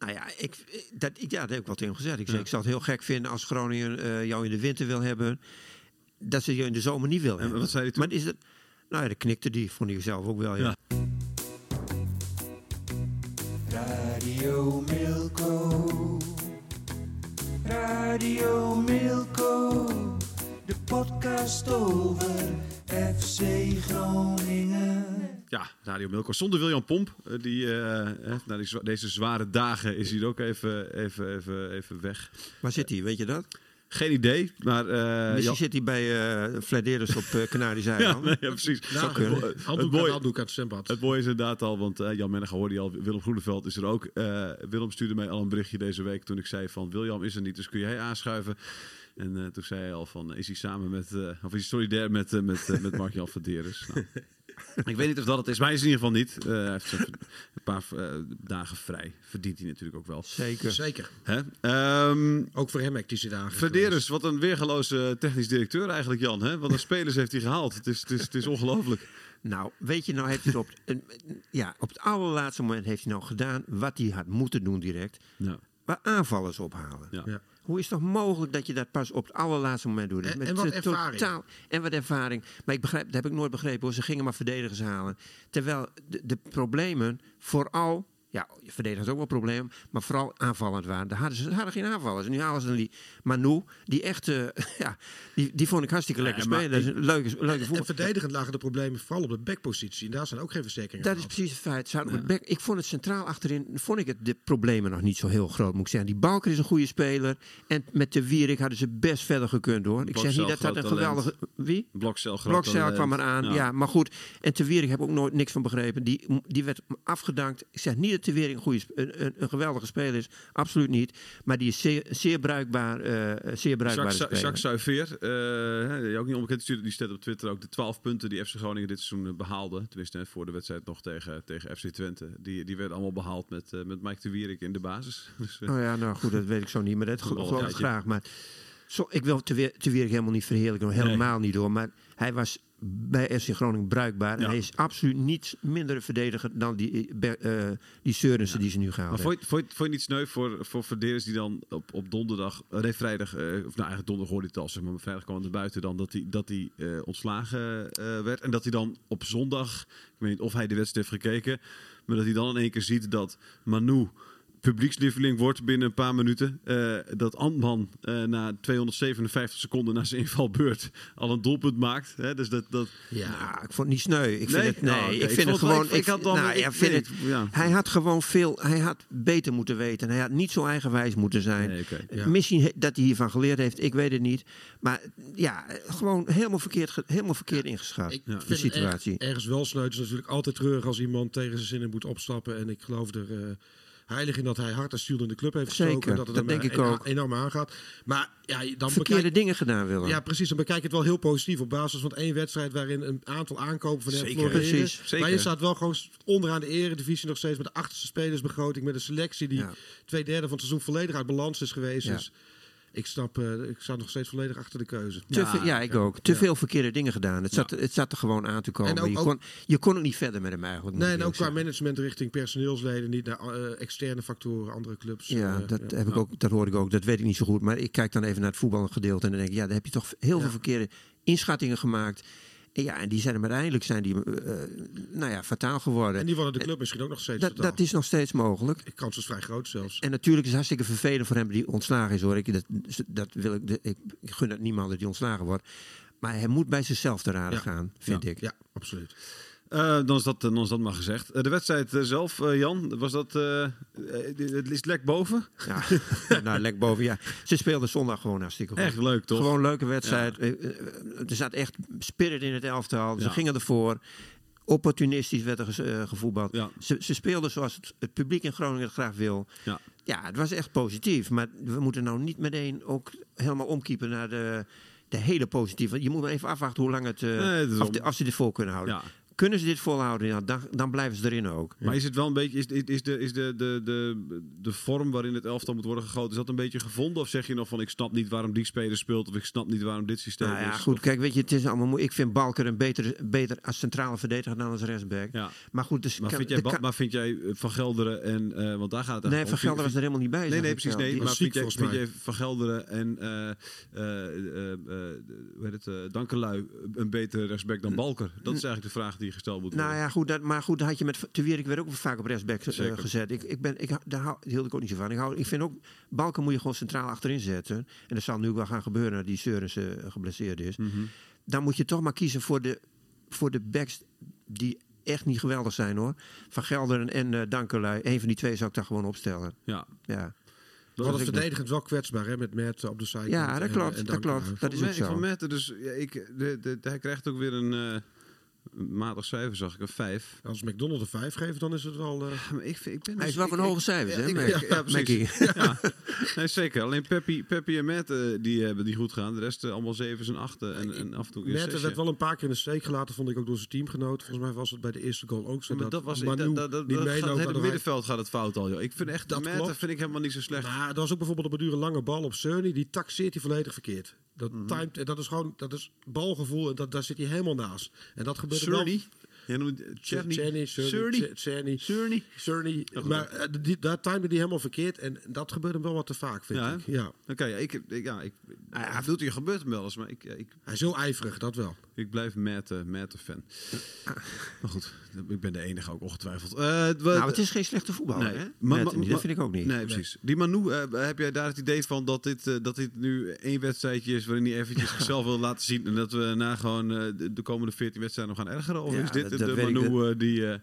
Nou ja, ik, dat, ik- ja, dat heb ik wel tegen hem gezegd. Ik, zei, ik zou het heel gek vinden als Groningen eh, jou in de winter wil hebben. Dat ze je in de zomer niet wil hebben. wat zei hij toen? Maar is het, nou ja, dat knikte die, vond ik zelf ook wel. Ja. Ja. Radio Milko. Radio Milko. De podcast over FC Groningen. Ja, Radio Milko. Zonder William Pomp. eh, Die, eh, na die zwa- deze zware dagen is hij er ook even, even, even, even weg. Waar zit hij, weet je dat? Geen idee, maar... eh, Misschien zit hij bij eh Flederis op uh, Canarische ja, nee, ja, precies. Zou kunnen. Het, het, mooie, handdoek uit het zwembad. het mooie is inderdaad al, want Jan Menneger hoorde je al. Willem Groeneveld is er ook. Eh, Willem stuurde mij al een berichtje deze week toen ik zei van... William is er niet, dus kun jij aanschuiven? En eh, toen zei hij al van, is hij samen met... eh, of is hij solidair met, met, met Mark-Jan Verderes? Nou, ik weet niet of dat het is, maar hij is in ieder geval niet. Eh, hij heeft een paar eh, dagen vrij. Verdient hij natuurlijk ook wel. Zeker. Zeker. Hè? Ehm, Ook voor hem hectische dagen. Verderes, wat een weergeloze technisch directeur eigenlijk, Jan. Hè? Wat een spelers heeft hij gehaald. Het is, het is, het is ongelooflijk. Nou, weet je, nou heeft hij het op, een- ja, op het allerlaatste moment heeft hij nou gedaan wat hij had moeten doen direct. Ja. Waar aanvallers ophalen. Ja. Ja. Hoe is het toch mogelijk dat je dat pas op het allerlaatste moment doet? En- en wat ervaring. en wat ervaring. Maar ik begrijp, dat heb ik nooit begrepen hoor. Ze gingen maar verdedigers halen. Terwijl de, de problemen vooral... Ja, verdedigers ook wel problemen, maar vooral aanvallend waren. Daar hadden ze ze hadden geen aanvallers. En nu halen ze dan die Manu, die echt... eh, ja, die, die vond ik hartstikke lekker maar spelen. Dat is een leuke, leuke En voetbal. verdedigend lagen de problemen vooral op de backpositie. En daar zijn ook geen verzekeringen Dat is precies het feit. Het back- ik vond het centraal achterin, vond ik het de problemen nog niet zo heel groot, moet ik zeggen. Die Balker is een goede speler. En met de Wierik hadden ze best verder gekund hoor. Ik zeg niet dat dat een geweldige... Wie? Blokcel, Blokcel talent. kwam eraan, ja. Maar goed, en Te Wierik heb ik ook nooit niks van begrepen. Die, die werd afgedankt. Ik zeg niet dat Te Wierik een, goede, een, een, geweldige speler is. Absoluut niet. Maar die is zeer, zeer bruikbaar, eh zeer bruikbare Jacques. Jacques Suiveer, eh, die ook niet onbekend die stelt op Twitter ook de 12 punten die FC Groningen dit seizoen eh, behaalde. Tenminste, voor de wedstrijd nog tegen, tegen FC Twente. Die, die werden allemaal behaald met, eh, met Mike de Wierik in de basis. Dus, eh, Oh ja, nou goed, dat weet ik zo niet. Maar dat geloof ik graag. Maar zo, ik wil te weer, te weer helemaal niet verheerlijken. Helemaal niet hoor. Maar hij was bij FC Groningen bruikbaar. En hij is absoluut niet minder verdediger dan die, eh, die Seurensen die ze nu gehaald hebben. vond je, vond, je, vond je niet sneu voor, voor Verderes die dan op, op donderdag, eh, nee vrijdag, of nou eigenlijk donderdag hoorde het al, zeg maar, maar vrijdag kwam het buiten dan dat hij, dat hij ontslagen werd. En dat hij dan op zondag, ik weet niet of hij de wedstrijd heeft gekeken, maar dat hij dan in één keer ziet dat Manu publiekslieveling wordt binnen een paar minuten. Eh, dat Antman eh, na 257 seconden na zijn invalbeurt al een doelpunt maakt. Hè? Dus dat, dat, Ja, ik vond het niet sneu. Ik vind Nee? het, nee, Oh, ik vind het gewoon. ik- ik had dan- nou, ik- ja, vind nee, het, ja. Hij had gewoon veel. Hij had beter moeten weten. Hij had niet zo eigenwijs moeten zijn. Nee, oké. Ja. Misschien he- dat hij hiervan geleerd heeft. Ik weet het niet. Maar ja, gewoon helemaal verkeerd, helemaal verkeerd ingeschat. Ik de vind het situatie. erg- ergens wel sneu. Het is natuurlijk altijd treurig als iemand tegen zijn zinnen moet opstappen. En ik geloof er eh, heilig in dat hij hart en ziel in de club heeft gestoken. Zeker, en dat het dat hem denk ik ena- ook. enorm aangaat. Maar ja, dan Verkeerde bekijk- dingen gedaan willen. Ja, precies. Dan bekijk je het wel heel positief op basis van één wedstrijd waarin een aantal aankopen van hem Zeker. floreren. Precies, zeker. Maar je staat wel gewoon onderaan de eredivisie nog steeds met de achterste spelersbegroting, met een selectie die Ja. twee derde van het seizoen volledig uit balans is geweest. Ja. Dus ik snap, eh, ik sta nog steeds volledig achter de keuze. Te veel- ja, ik ook. Te veel verkeerde dingen gedaan. Het zat, het zat er gewoon aan te komen. En ook- je, kon, je kon ook niet verder met hem eigenlijk. Nee, en ook qua management richting personeelsleden, niet naar eh, externe factoren, andere clubs. Ja, Eh, dat, ja. Heb ik ook, dat hoor ik ook. Dat weet ik niet zo goed. Maar ik kijk dan even naar het voetbalgedeelte. En dan denk ik, ja, daar heb je toch heel veel Ja. verkeerde inschattingen gemaakt. En ja, en die zijn hem uiteindelijk zijn die, eh, nou ja, fataal geworden. En die worden de club misschien ook nog steeds dat, is nog steeds mogelijk. De kans is vrij groot zelfs. En natuurlijk is het hartstikke vervelend voor hem die ontslagen is hoor. Ik, dat, dat wil ik, ik, ik gun het niemand dat hij ontslagen wordt. Maar hij moet bij zichzelf te raden Ja. gaan, vind ja, ik. Ja, absoluut. Eh, dan, is dat, dan is dat maar gezegd. Eh, de wedstrijd eh, zelf, eh, Jan, was dat. eh, eh, het is lek boven. Ja, nou, lek boven. Ja. Ze speelden zondag gewoon hartstikke goed. Echt leuk, toch? Gewoon een leuke wedstrijd. Eh, eh, Er zat echt spirit in het elftal. Ze Ja. gingen ervoor. Opportunistisch werd er eh, gevoetbald. Ja. Ze, ze speelden zoals het, het publiek in Groningen het graag wil. Ja. Ja, het was echt positief. Maar we moeten nou niet meteen ook helemaal omkiepen naar de, de hele positieve. Je moet maar even afwachten hoe lang het... eh, Nee, de- of ze dit vol kunnen houden. Ja. Kunnen ze dit volhouden, ja, dan, dan blijven ze erin ook. Maar is het wel een beetje, is, is- is, de, is de, de, de, de vorm waarin het elftal moet worden gegoten, is dat een beetje gevonden? Of zeg je nog van ik snap niet waarom die speler speelt, of ik snap niet waarom dit systeem Nou ja, is? goed. Of- Kijk, weet je, het is allemaal moe- Ik vind Balker een beter, beter als centrale verdediger dan als rechtsback. ja. Maar goed, dus Maar, kan- vind jij, maar vind jij eh, Van Gelderen en, eh, want daar gaat het Nee, Van om. Gelder was er helemaal niet bij. Nee, nee, precies. Nee, maar vind jij, vind jij Van Gelderen en eh eh eh, eh, hoe heet het, Dankelui een betere rechtsback dan Balker? Dat is eigenlijk de vraag die gesteld moet worden. Nou ja, goed, dat, maar goed, dat had je met Te Wierik werd ook vaak op rechtsback eh, gezet. Ik, ik ben, ik, daar hou, hield ik ook niet zo van. Ik, hou, ik vind ook, Balken moet je gewoon centraal achterin zetten. En dat zal nu wel gaan gebeuren nadat die Seurens eh, geblesseerd is. Mhm. Dan moet je toch maar kiezen voor de, voor de backs die echt niet geweldig zijn hoor. Van Gelderen en eh Dankelui. Eén van die twee zou ik daar gewoon opstellen. Ja. Ja, We hadden ik- verdedigend wel kwetsbaar hè, met Mert op de zijkant. ja dat klopt. en dat klopt. Dat is Van ook zo. Van Mette, dus ja, ik, de, de, hij krijgt ook weer een eh, een matig cijfer, zag ik, een 5. Als McDonald's een 5 geeft, dan is het wel... eh, Maar ik, ik ben Hij dus- is wel van hoge cijfers, hè, ja, ja, precies. Nee, zeker. Alleen Peppy, Peppy en Matt, eh, die hebben die goed gaan. De rest eh, allemaal zevens en achten. En, en af en toe zesje. werd wel een paar keer in de steek gelaten, vond ik ook door zijn teamgenoot. Volgens mij was het bij de eerste goal ook zo. Ja, maar dat was Manu dat, dat, dat, dat gaat, het middenveld gaat het fout al. Joh. Ik vind echt Dat Matt vind ik helemaal niet zo slecht. Maar er was ook bijvoorbeeld op een dure lange bal op Cerny. Die taxeert hij volledig verkeerd. Dat, timed, en dat is gewoon dat is balgevoel en dat, daar zit hij helemaal naast. En dat gebeurt er wel. Jij noemt. Cerny. Cerny. Cerny. Maar eh, die, daar timde hij helemaal verkeerd. En dat gebeurt hem wel wat te vaak, vind Ja, ik. Ja. Oké, ja, ik, ik, ja, ik, hij hier gebeurt hem wel eens, maar ik, ja, ik, Hij is heel ijverig, dat wel. Ik blijf Matt, uh, Matt fan. Maar goed, ik ben de enige ook ongetwijfeld. Eh, we- Nou, het is geen slechte voetballer, Nee. hè? Dat vind ik ook niet. Nee, precies. Die Manu, eh, heb jij daar het idee van dat dit, eh, dat dit nu één wedstrijdje is waarin hij eventjes zichzelf wil laten zien en dat we na gewoon eh, de, de komende 14 wedstrijden nog gaan ergeren? Of Ja, is dit dat- de, dat ik Manu eh, die... eh,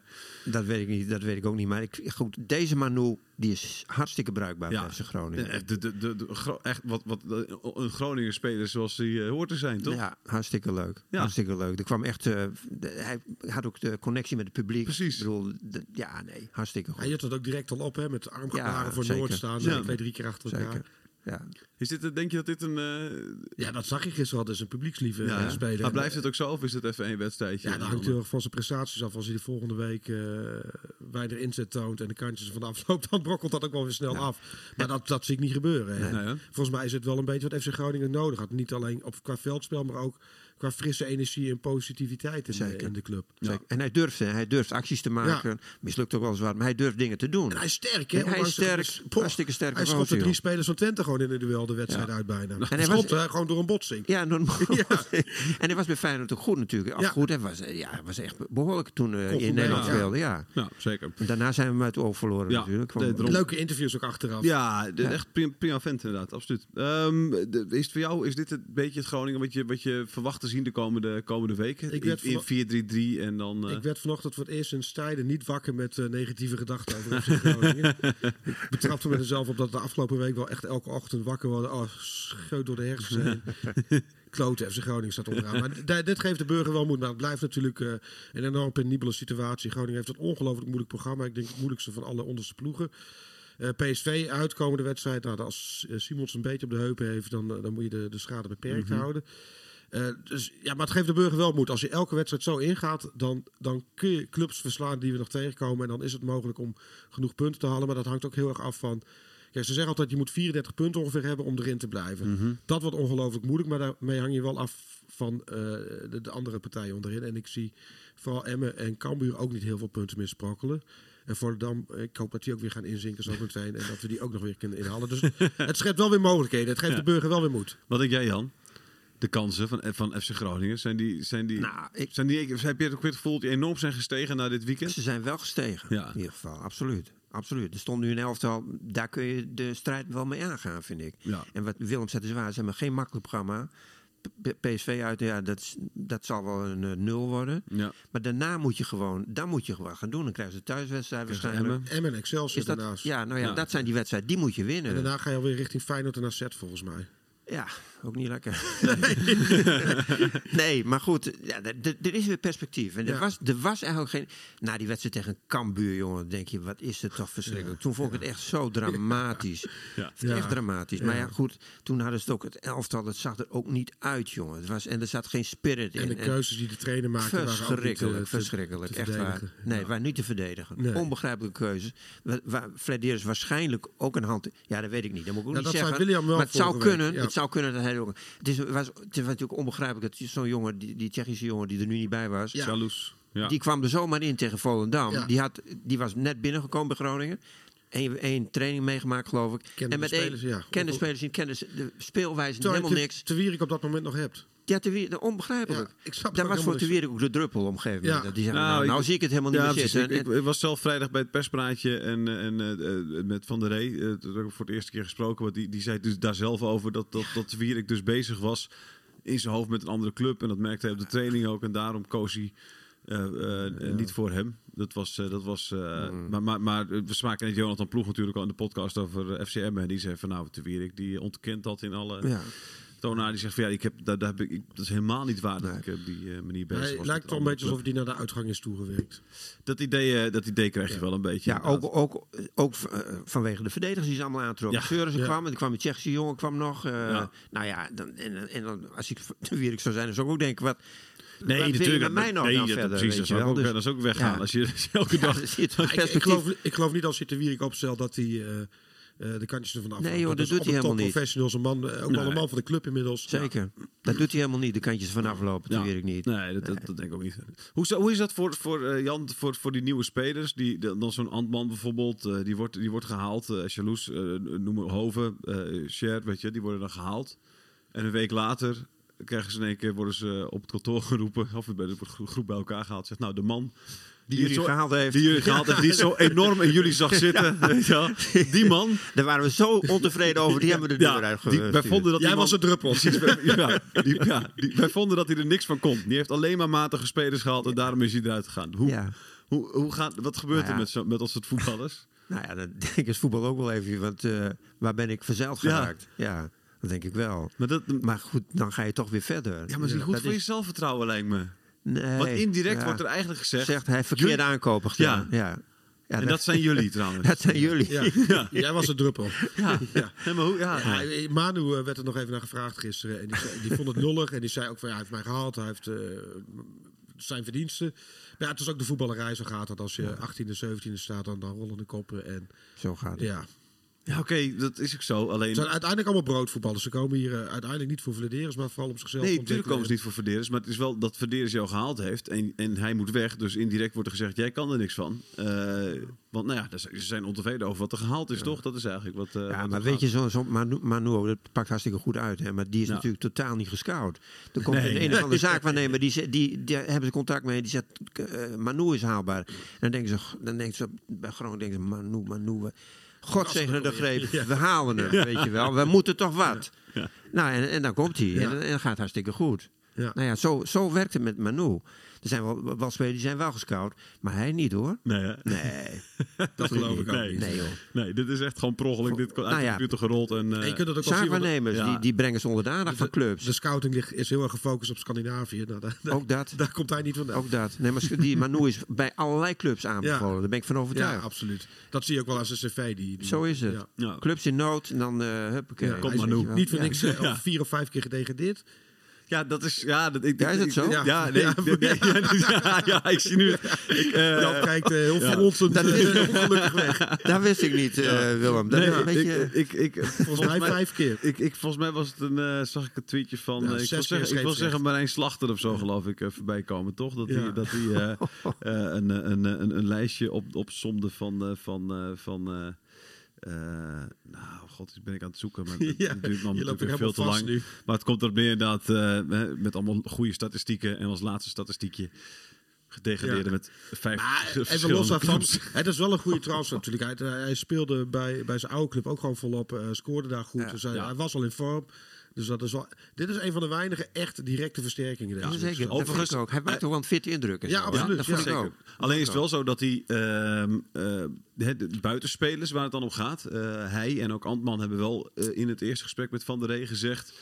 Dat weet ik niet, dat weet ik ook niet. Maar ik, goed, deze Manu die is hartstikke bruikbaar Ja. FC Groningen. eh, de, de, de, echt wat, wat de- een Groningen speler zoals hij eh, hoort te zijn, toch? Ja, hartstikke leuk. Ja. Hartstikke leuk. Er kwam echt, eh, de- hij had ook de connectie met het publiek. Precies. Ik bedoel, de- ja, nee, hartstikke goed. Hij hield het ook direct al op, hè, met armgebaren Ja, voor zeker. Noord staan. Twee, drie keer achter elkaar. Zeker. Ja. Is dit, denk je dat dit een... eh, Ja, dat zag je gisteren al. Dat is een publiekslieve ja, eh, speler. Maar blijft het ook zo of is het even één wedstrijdje? Ja, dat hangt heel erg van zijn prestaties af. Als hij de volgende week eh weinig inzet toont en de kantjes van de afloop, dan brokkelt dat ook wel weer snel af. Maar dat, dat zie ik niet gebeuren. hè? Volgens mij is het wel een beetje wat FC Groningen nodig had. Niet alleen op, qua veldspel, maar ook qua frisse energie en positiviteit in, de, Zeker. in de club. Zeker. En hij durft, hè, hij durft acties te maken. Mislukt ook wel eens wat, maar hij durft dingen te doen. En hij is sterk, hè? En hij is de- sterk, poh, hartstikke sterk Hij joh. drie spelers van Twente gewoon in de duel de wedstrijd Ja. uit bijna. hij hij was- schopte gewoon door een botsing. Ja, normaal. Ja. en hij was bij Feyenoord ook goed natuurlijk. Ja. goed, hij was, ja, hij was echt behoorlijk toen eh, in Nederland speelde. Ja. Ja, zeker. En daarna zijn we hem uit het oog verloren Ja, natuurlijk. Leuke interviews ook achteraf. Ja, de- echt prima, prima vent inderdaad, absoluut. Ehm, de- is het voor jou, is dit een beetje het Groningen wat je, wat je verwacht te zien de komende, komende weken? Ik in werd in 4-3-3 en dan... eh, Ik werd vanochtend voor het eerst in tijden niet wakker met eh, negatieve gedachten over FC Groningen. ik betrapte me er zelf op dat de afgelopen week wel echt elke ochtend wakker worden. Oh, scheut door de hersens heen. Klote, FC Groningen staat onderaan. Maar dit geeft de burger wel moed. Maar het blijft natuurlijk eh, een enorm penibele situatie. Groningen heeft een ongelooflijk moeilijk programma. Ik denk het moeilijkste van alle onderste ploegen. PSV uitkomende wedstrijd. Nou, als Simons een beetje op de heupen heeft, dan, dan moet je de, de schade beperkt houden. Eh, dus, ja, maar het geeft de burger wel moed. Als je elke wedstrijd zo ingaat, dan, dan kun je clubs verslaan die we nog tegenkomen. En dan is het mogelijk om genoeg punten te halen. Maar dat hangt ook heel erg af van... Kijk, ze zeggen altijd, je moet 34 punten ongeveer hebben om erin te blijven. Dat wordt ongelooflijk moeilijk, maar daarmee hang je wel af van eh, de, de andere partijen onderin. En ik zie vooral Emmen en Cambuur ook niet heel veel punten meer sprokkelen. En Volendam, ik hoop dat die ook weer gaan inzinken zo meteen. En dat we die ook nog weer kunnen inhalen. Dus het schept wel weer mogelijkheden. Het geeft de burger wel weer moed. Wat denk jij, Jan? De kansen van, van FC Groningen, zijn die... Zijn die, Nou, ik- zijn die heb je ook weer het gevoel dat die enorm zijn gestegen na dit weekend? Ze zijn wel gestegen, Ja. in ieder geval. Absoluut. Absoluut. Er stond nu een elftal, daar kun je de strijd wel mee aangaan, vind ik. Ja. En wat Willem zegt is waar, ze hebben geen makkelijk programma. PSV uit, ja, dat, dat zal wel een eh, nul worden. Ja. Maar daarna moet je gewoon, dan moet je gewoon gaan doen. Dan krijgen ze thuiswedstrijd waarschijnlijk. Emmen. Emmen en Excelsior dat, daarnaast. ja, nou ja, Ja. dat zijn die wedstrijden, die moet je winnen. En daarna ga je alweer richting Feyenoord en AZ volgens mij. Ja, ook niet lekker. nee, maar goed, ja, er is weer perspectief. En er, Ja. was, er was eigenlijk geen... Na die wedstrijd tegen Cambuur, jongen, denk je, wat is het toch verschrikkelijk. Toen vond ik het echt zo dramatisch. Echt dramatisch. Maar ja, goed, toen hadden ze het ook, het elftal, het zag er ook niet uit, jongen. Het was, en er zat geen spirit in. En de keuzes die de trainer maakte waren Verschrikkelijk, eh, te- verschrikkelijk. te echt waar. Nee, waar niet te verdedigen. Nee. Onbegrijpelijke keuzes. Wa- Waar Flederis waarschijnlijk ook een hand... Ja, dat weet ik niet. Dat moet ik ook niet dat zeggen. William wel maar het zou, kunnen, het zou kunnen dat hij Het, is, was, het was natuurlijk onbegrijpelijk dat zo'n jongen, die, die Tsjechische jongen die er nu niet bij was... Ja. Jaloes. Ja. Die kwam er zomaar in tegen Volendam. Ja. Die, had, die was net binnengekomen bij Groningen. Eén, één training meegemaakt, geloof ik. Kende en de met spelers, één, ja. kende de spelers niet, kende ze- de speelwijze helemaal te- niks. Te Wierik op dat moment nog hebt. Ja, te Wierik, onbegrijpelijk. Ja, ik snap was voor Te. Wierik ook de druppel op een gegeven moment. Ja. Dat Die zei, Nou, nou, ik- nou zie ik het helemaal niet meer zitten. Ik, ik, ik was zelf vrijdag bij het perspraatje en, eh, en eh, eh, met Van der heb ik voor het eerste keer gesproken, want die, die zei dus daar zelf over dat, dat, dat Wierik dus bezig was in zijn hoofd met een andere club. En dat merkte hij op de training ook en daarom koos hij eh, eh, niet voor hem. Dat was, eh, dat was eh, maar, maar, maar we spraken net Jonathan Ploeg natuurlijk al in de podcast over FCM en die zei van nou, de Wierik die ontkent dat in alle ja. Tonaar. Die zegt van ja, ik heb, daar, daar heb ik, ik- dat is helemaal niet waar dat ik op die eh, manier bezig Hij was. lijkt met wel een beetje alsof hij naar de uitgang is toegewerkt. Dat idee, eh, dat idee krijg je wel een beetje. Ja, ook, ook, ook eh, vanwege de verdedigers die ze allemaal aantrokken. Ja. Seurissen Ja. kwam, en dan kwam die Tsjechische jongen kwam nog. eh, Ja. Nou ja, dan, en, en dan, als ik de Wierik zou zijn, dan zou ik ook denken, wat, Nee, wat natuurlijk. met mij nog nee, dan dat, verder? precies, weet dat je zou wel? ook, Dus- dat is ook weggaan. Ja. Als je elke Ja, dag... er wat Ik, ik, geloof, ik geloof niet als je te Wierik opstelt dat hij eh, eh, de kantjes ervan af. Nee, joh, dat doet hij helemaal niet. professionals, een man, eh, ook Nee. een man van de club inmiddels. Zeker. Dat doet hij helemaal niet. De kantjes vanaf lopen, dat weet ik niet. Nee, dat, dat, dat denk ik ook niet. Hoe, is dat- hoe is dat voor, voor eh, Jan, voor, voor die nieuwe spelers? Die, dan zo'n Antman bijvoorbeeld, die, wordt, die wordt gehaald. eh Jaloes, noem maar Hoven, Sher, weet je, die worden dan gehaald. En een week later krijgen ze in één keer, worden ze op het kantoor geroepen, of bij de gro- groep bij elkaar gehaald. Zegt, nou, de man Die het jullie gehaald heeft. Die jullie gehaald heeft, die het zo enorm in jullie zag zitten. Weet je wel. Die man, Daar waren we zo ontevreden over. Die hebben we de deur ja, die, wij vonden dat Jij die was een druppel. Ja, die, ja, die- wij vonden dat hij er niks van kon. Die heeft alleen maar matige spelers gehaald en daarom is hij eruit gegaan. Hoe, Ja. hoe, hoe gaat, wat gebeurt Nou ja. er met, zo, met ons soort voetballers? Nou ja, dat denk ik is voetbal ook wel even. Want eh, waar ben ik verzeild Ja. geraakt? Ja. Dat denk ik wel. Maar, dat, Maar goed, dan ga je toch weer verder. ja, maar is niet goed Dat voor je zelfvertrouwen, lijkt me. Nee. Want indirect Ja. wordt er eigenlijk gezegd... Zegt hij verkeerde Jullie- aankopen gedaan. Ja. Ja. en dat zijn jullie trouwens. dat zijn jullie. Ja. Jij was een druppel. Ja, Ja. Nee, maar hoe, ja. Ja, Manu eh, werd er nog even naar gevraagd gisteren. En die, zei- die vond het lullig. En die zei ook van ja, hij heeft mij gehaald. Hij heeft eh, zijn verdiensten. Maar ja, het is ook de voetballerij. Zo gaat dat. Als je 18e, 17e staat, dan, dan rollen de koppen. En Zo gaat het. ja. Ja, oké, dat is ook zo. Alleen... Het zijn uiteindelijk allemaal broodvoetballers. Ze komen hier eh, uiteindelijk niet voor Vladeris, maar vooral om zichzelf Nee, natuurlijk komen ze niet voor Verderes. Maar het is wel dat Verderes jou gehaald heeft. En, en hij moet weg. Dus indirect wordt er gezegd, jij kan er niks van. Eh, want nou ja, ze zijn ontevreden over wat er gehaald is, toch? Dat is eigenlijk wat... eh, Ja, wat maar weet je, zo'n zo Manu, Manu, dat pakt hartstikke goed uit. Hè? Maar die is natuurlijk totaal niet gescout. Er komt Nee. een, een of andere zaakwaarnemer, die, ze- die, die hebben ze contact mee. Die zegt, Manu is haalbaar. En dan denken ze, dan denken ze bij Groningen denken ze, Manu, Manu. God zegene de greep, we halen hem, weet je wel. We moeten toch wat. Nou, en, en dan komt hij. En, en gaat hartstikke goed. Ja. Nou ja, zo, zo werkt het met Manu. Er zijn wel, wel spelers die zijn wel gescout, maar hij niet hoor. Nee, hè? Nee, Dat geloof ik ook Nee. niet. nee joh. Nee, dit is echt gewoon per ongeluk. Dit komt uit Nou de ja. computer gerold. En, eh, En je kunt het ook Zaakwaarnemers, Ja. die, die brengen ze onder de aandacht van clubs. de scouting ligt, is heel erg gefocust op Scandinavië. Nou, daar, Ook dat. daar komt hij niet vandaan. Ook dat. Nee, maar die Manu is bij allerlei clubs aanbevolen. Ja. Daar ben ik van ja, overtuigd. absoluut. Dat zie je ook wel aan zijn cv. Die, die- Zo is het. Ja. ja. Clubs in nood en dan uh, huppakee. Ja, Komt Manu. Niet voor Ja. niks eh, Ja. al vier of vijf keer gedegradeerd. Ja, dat is... Ja, dat, ik, Ja, is het ik- zo? Ja, Ja. nee, Ja. nee, nee, ja, ja, ik zie nu... Ik, eh, Jan kijkt eh, heel veronsend Dat eh, ongelukkig weg. Dat wist ik niet, eh, Willem. Dat nee, is een beetje... ik, ik, ik, Volgens mij vijf keer. Ik, ik, volgens mij was het een, eh, zag ik een tweetje van, Ja, ik, wil zeggen, ik wil zeggen Marijn Slachter of zo geloof ik eh, voorbij komen, toch? Dat Ja. hij dat eh, eh, een, een, een, een lijstje op, opsomde van, eh, van, eh, van eh, eh, nou god, ben ik aan het zoeken, maar het Ja, duurt natuurlijk veel te lang. nu. Maar het komt erop neer inderdaad eh, met allemaal goede statistieken en als laatste statistiekje gedegradeerde Ja. met vijf Maar even verschillende los daarvan, het is wel een goede transfer natuurlijk. Hij, hij speelde bij, bij zijn oude club ook gewoon volop, eh, scoorde daar goed. Ja. Dus hij, hij was al in vorm. Dus dat is wel, dit is een van de weinige echt directe versterkingen. Deze Ja, zeker. wedstrijd. Dat vond ik ook. Hij maakt toch wel een fitte indruk. Ja, absoluut. dat vond Ja, ik zeker. ook. Alleen is het wel zo dat die ehm, eh, de, buitenspelers waar het dan om gaat, eh, hij en ook Antman hebben wel eh, in het eerste gesprek met Van der Rey gezegd.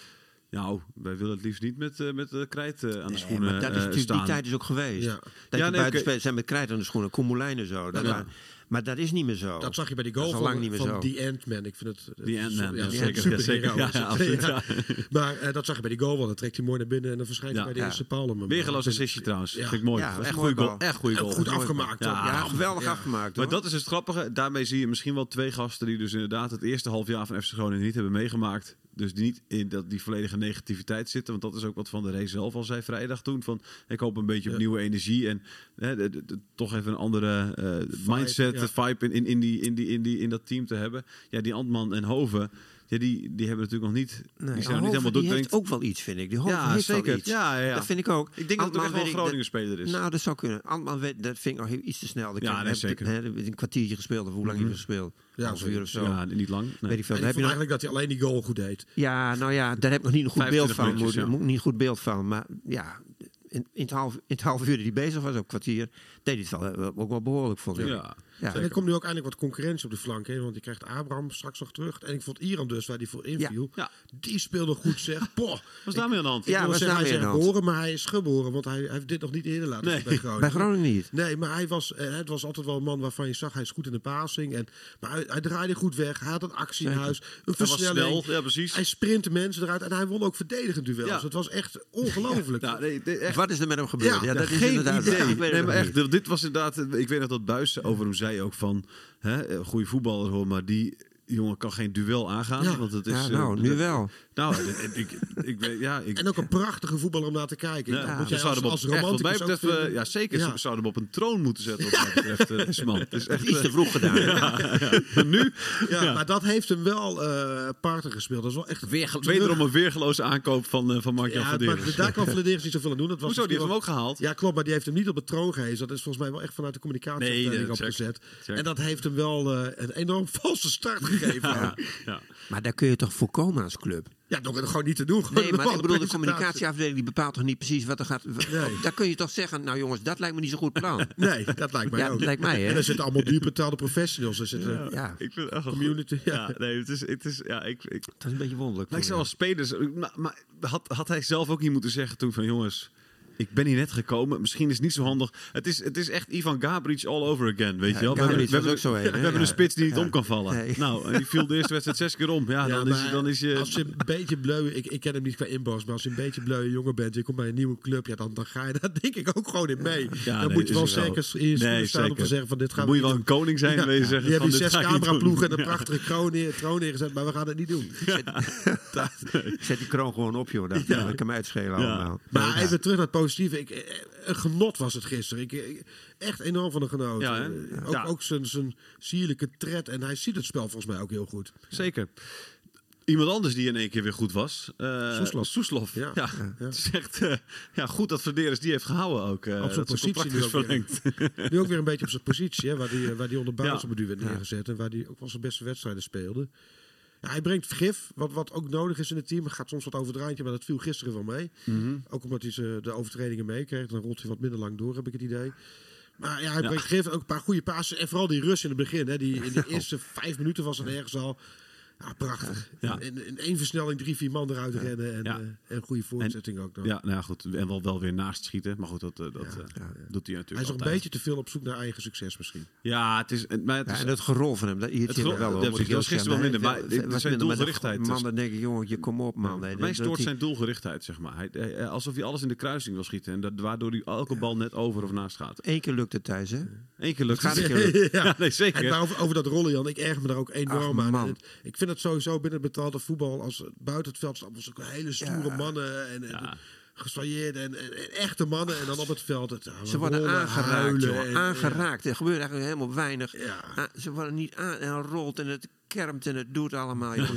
Nou, wij willen het liefst niet met, eh, met de krijt eh, aan de schoenen maar dat is eh, natuurlijk, staan. die tijd is ook geweest. Ja. Dat Ja, je nee, buitenspelers zijn met krijt aan de schoenen. Koemelijn en zo. Dat Ja. waren- maar dat is niet meer zo. Dat zag je bij die goal is al lang van, niet meer van zo. die Ant-Man. Ik vind het... Die Ant-Man, ja, ja, zeker, zeker. is Ja, het. absoluut, Ja. Maar eh, dat zag je bij die goal wel. Dan trekt hij mooi naar binnen en dan verschijnt Ja. hij bij de Ja. eerste paal. om hem- Weergeloos assistje trouwens. Ja. Vind ik mooi. Ja, Dat is echt een goede mooi goal. goal. Echt goede goal. goed afgemaakt. Ja. geweldig Ja. afgemaakt. Maar dat is het grappige. Daarmee zie je misschien wel twee gasten die dus inderdaad het eerste half jaar van FC Groningen niet hebben meegemaakt. Dus die niet in dat, die volledige negativiteit zitten. Want dat is ook wat Van der Rey zelf al zei vrijdag toen. Van, ik hoop een beetje op Ja. nieuwe energie. En hè, de- de- de- toch even een andere eh, mindset, ja. vibe in, in, in, die, in, die, in, die, in dat team te hebben. Ja, die Antman en Hoven, ja, die, die hebben natuurlijk nog niet... Nee, die zijn Hoven, niet helemaal die heeft ook wel iets, vind ik. Die Hoven Ja, heeft wel zeker. iets. Ja, ja, ja. Dat vind ik ook. Ik denk dat het ook echt wel een Groningen speler is. Nou, dat zou kunnen. Antman, weet, dat vind ik nog heel- iets te snel. Ik Ja, nee, heb- zeker. hè, een kwartiertje gespeeld, of hoe lang Mhm. hij gespeeld? Ja, uur of zo. ja, niet lang. Nee. Weet ik veel. Heb je eigenlijk dat hij alleen die goal goed deed. ja, nou ja, daar heb ik nog niet een goed 25 beeld van. Moet, ja. moet niet goed beeld van. Maar ja, in, in, het half, in het half uur dat hij bezig was, ook kwartier, deed hij het wel, eh, ook wel behoorlijk, vond ik. Ja. Ja. En er komt nu ook eindelijk wat concurrentie op de flank. Hè, want je krijgt Abraham straks nog terug. En ik vond Iran dus, waar die voor inviel. Ja. Die speelde goed zeg. Poh. Wat is daarmee aan de hand? Ja, is zeggen, hij is geboren, maar hij is geboren. Want hij, hij heeft dit nog niet eerder laten Nee. zien bij Groningen. Bij Groningen niet. Nee, maar hij was, eh, het was altijd wel een man waarvan je zag, hij is goed in de passing. En, maar hij, hij draaide goed weg. Hij had een actie in huis. Een Hij was versnelling. snel, ja precies. Hij sprintte mensen eruit. En hij won ook verdedigend duels. Ja. Het was echt ongelooflijk. Nou, nee, nee, echt. Wat is er met hem gebeurd? Ja, Ja, dat is Geen inderdaad. idee. Nee, maar niet. echt, dit was inderdaad. Ik weet nog dat Buis over hem zei ook van. Hè, goede voetballer hoor, maar die jongen kan geen duel aangaan. Ja. Want het is, Ja, eh, nou, nu wel. Nou, ik, ik, ik weet, ja, ik, En ook een prachtige voetballer om naar te kijken. ja, Dat we moet jij zouden als, echt, mij betreft, eh, vinden. ja zeker, Ja. ze zouden hem op een troon moeten zetten. Wat mij betreft, eh, man. Het is echt, Iets te vroeg gedaan. Maar nu, Ja, maar dat heeft hem wel eh parten gespeeld. Dat is wel echt wederom een weergeloze aankoop van, eh, van Mark-Jan Ja, Verderes. maar daar kan Vladeris niet zoveel aan doen. Dat was Hoezo, die heeft hem ook gehaald? Ja, klopt, maar die heeft hem niet op het troon gehezen. Dat is volgens mij wel echt vanuit de communicatieafdeling check. opgezet. En dat heeft hem wel eh, een enorm valse start gegeven. Ja. Ja. Maar daar kun je toch voorkomen als club? ja, door het gewoon niet te doen. Nee, maar ik bedoel, de communicatieafdeling die bepaalt toch niet precies wat er gaat. Nee. Daar kun je toch zeggen, nou jongens, dat lijkt me niet zo'n goed plan. Nee, dat lijkt mij Ja, ook. dat lijkt mij, hè? En er zitten allemaal duur betaalde professionals. Er zitten Ja, Ik vind het community. Ja. Ja, nee, het is, het is, ja, ik, ik, dat is een beetje wonderlijk. Maar ik zou als spelers. Maar, maar had, had hij zelf ook niet moeten zeggen toen van jongens. Ik ben hier net gekomen. Misschien is het niet zo handig. Het is, het is echt Ivan Gabric all over again. Weet Ja, je wel? We hebben, we ook zo een, hè? we hebben Ja. een spits die niet Ja. om kan vallen. Nee. Nou, en die viel de eerste wedstrijd zes keer om. Ja, Ja, dan, is, dan is je. Als je een beetje bleu... Ik, ik ken hem niet qua inbox, maar als je een beetje bleu jongen bent... je komt bij een nieuwe club, ja, dan, dan ga je daar denk ik ook gewoon in mee. Ja, dan nee, moet je wel het zeker in je Nee, staan om te zeggen van dit gaan moet je wel een koning zijn. wil je Ja, zeggen van, hebben die zes cameraploegen en een prachtige kroon, troon neergezet, maar we gaan het niet doen. ik. Zet die kroon gewoon op, joh. Dat, kan mij uitschelen allemaal. Maar even terug naar het positieve. Ik, eh, een genot was het gisteren. Ik, ik- echt enorm van een genoot. Ja? Eh, Ook, Ja. ook zijn, zijn sierlijke tred. En hij ziet het spel volgens mij ook heel goed. Zeker. Iemand anders die in één keer weer goed was. eh Soeslof. Soeslof. Ja. Ja. Ja. Het is echt eh, ja, goed dat Verderes die heeft gehouden ook. eh, Op zijn positie nu ook weer. Nu ook weer een beetje op zijn positie. Hè, waar hij waar die onder werd neergezet. En waar hij ook wel zijn beste wedstrijden speelde. Ja, hij brengt vergif, wat, wat ook nodig is in het team. Hij gaat soms wat over het randje, maar dat viel gisteren wel mee. Mhm. Ook omdat hij ze de overtredingen meekreeg. Dan rolt hij wat minder lang door, heb ik het idee. Maar ja, hij Ja. brengt gif. Ook een paar goede passen. En vooral die rust in het begin. Hè, die, in de eerste vijf minuten was het ergens al... Ja, prachtig. Ja. In, in één versnelling drie, vier man eruit rennen. En, Ja. eh, en goede voortzetting ook nog. Ja, nou ja, goed. En wel, wel weer naast schieten. Maar goed, dat, eh, dat eh, ja, ja. doet hij natuurlijk Hij is nog een beetje te veel op zoek naar eigen succes misschien. Ja, het is... Maar het Ja, is en dat gerol van hem, dat irriteert Het wel. dat was gisteren wel minder, Nee, maar was zijn doelgerichtheid Man, dan denk ik, jongen, je kom op, man. Mij stoort zijn doelgerichtheid, zeg maar. Alsof hij alles in de kruising wil schieten. En dat, waardoor hij elke bal net over of naast gaat. Eén keer lukt het thuis, hè? Eén keer lukt het. Ja, nee, zeker. maar over, over dat rollen, Jan, ik erg me daar ook enorm aan. het- ik vind het sowieso binnen het betaalde voetbal, als buiten het veld staan, was ook hele stoere mannen en, en Ja. gesoigneerde en, en, en echte mannen. En dan op het veld, het, ja, Ze worden rollen, aangeraakt, en- Aangeraakt. Er gebeurt eigenlijk helemaal weinig. Ja. Ah, ze worden niet aan en rolt en het kermt en het doet allemaal. joh.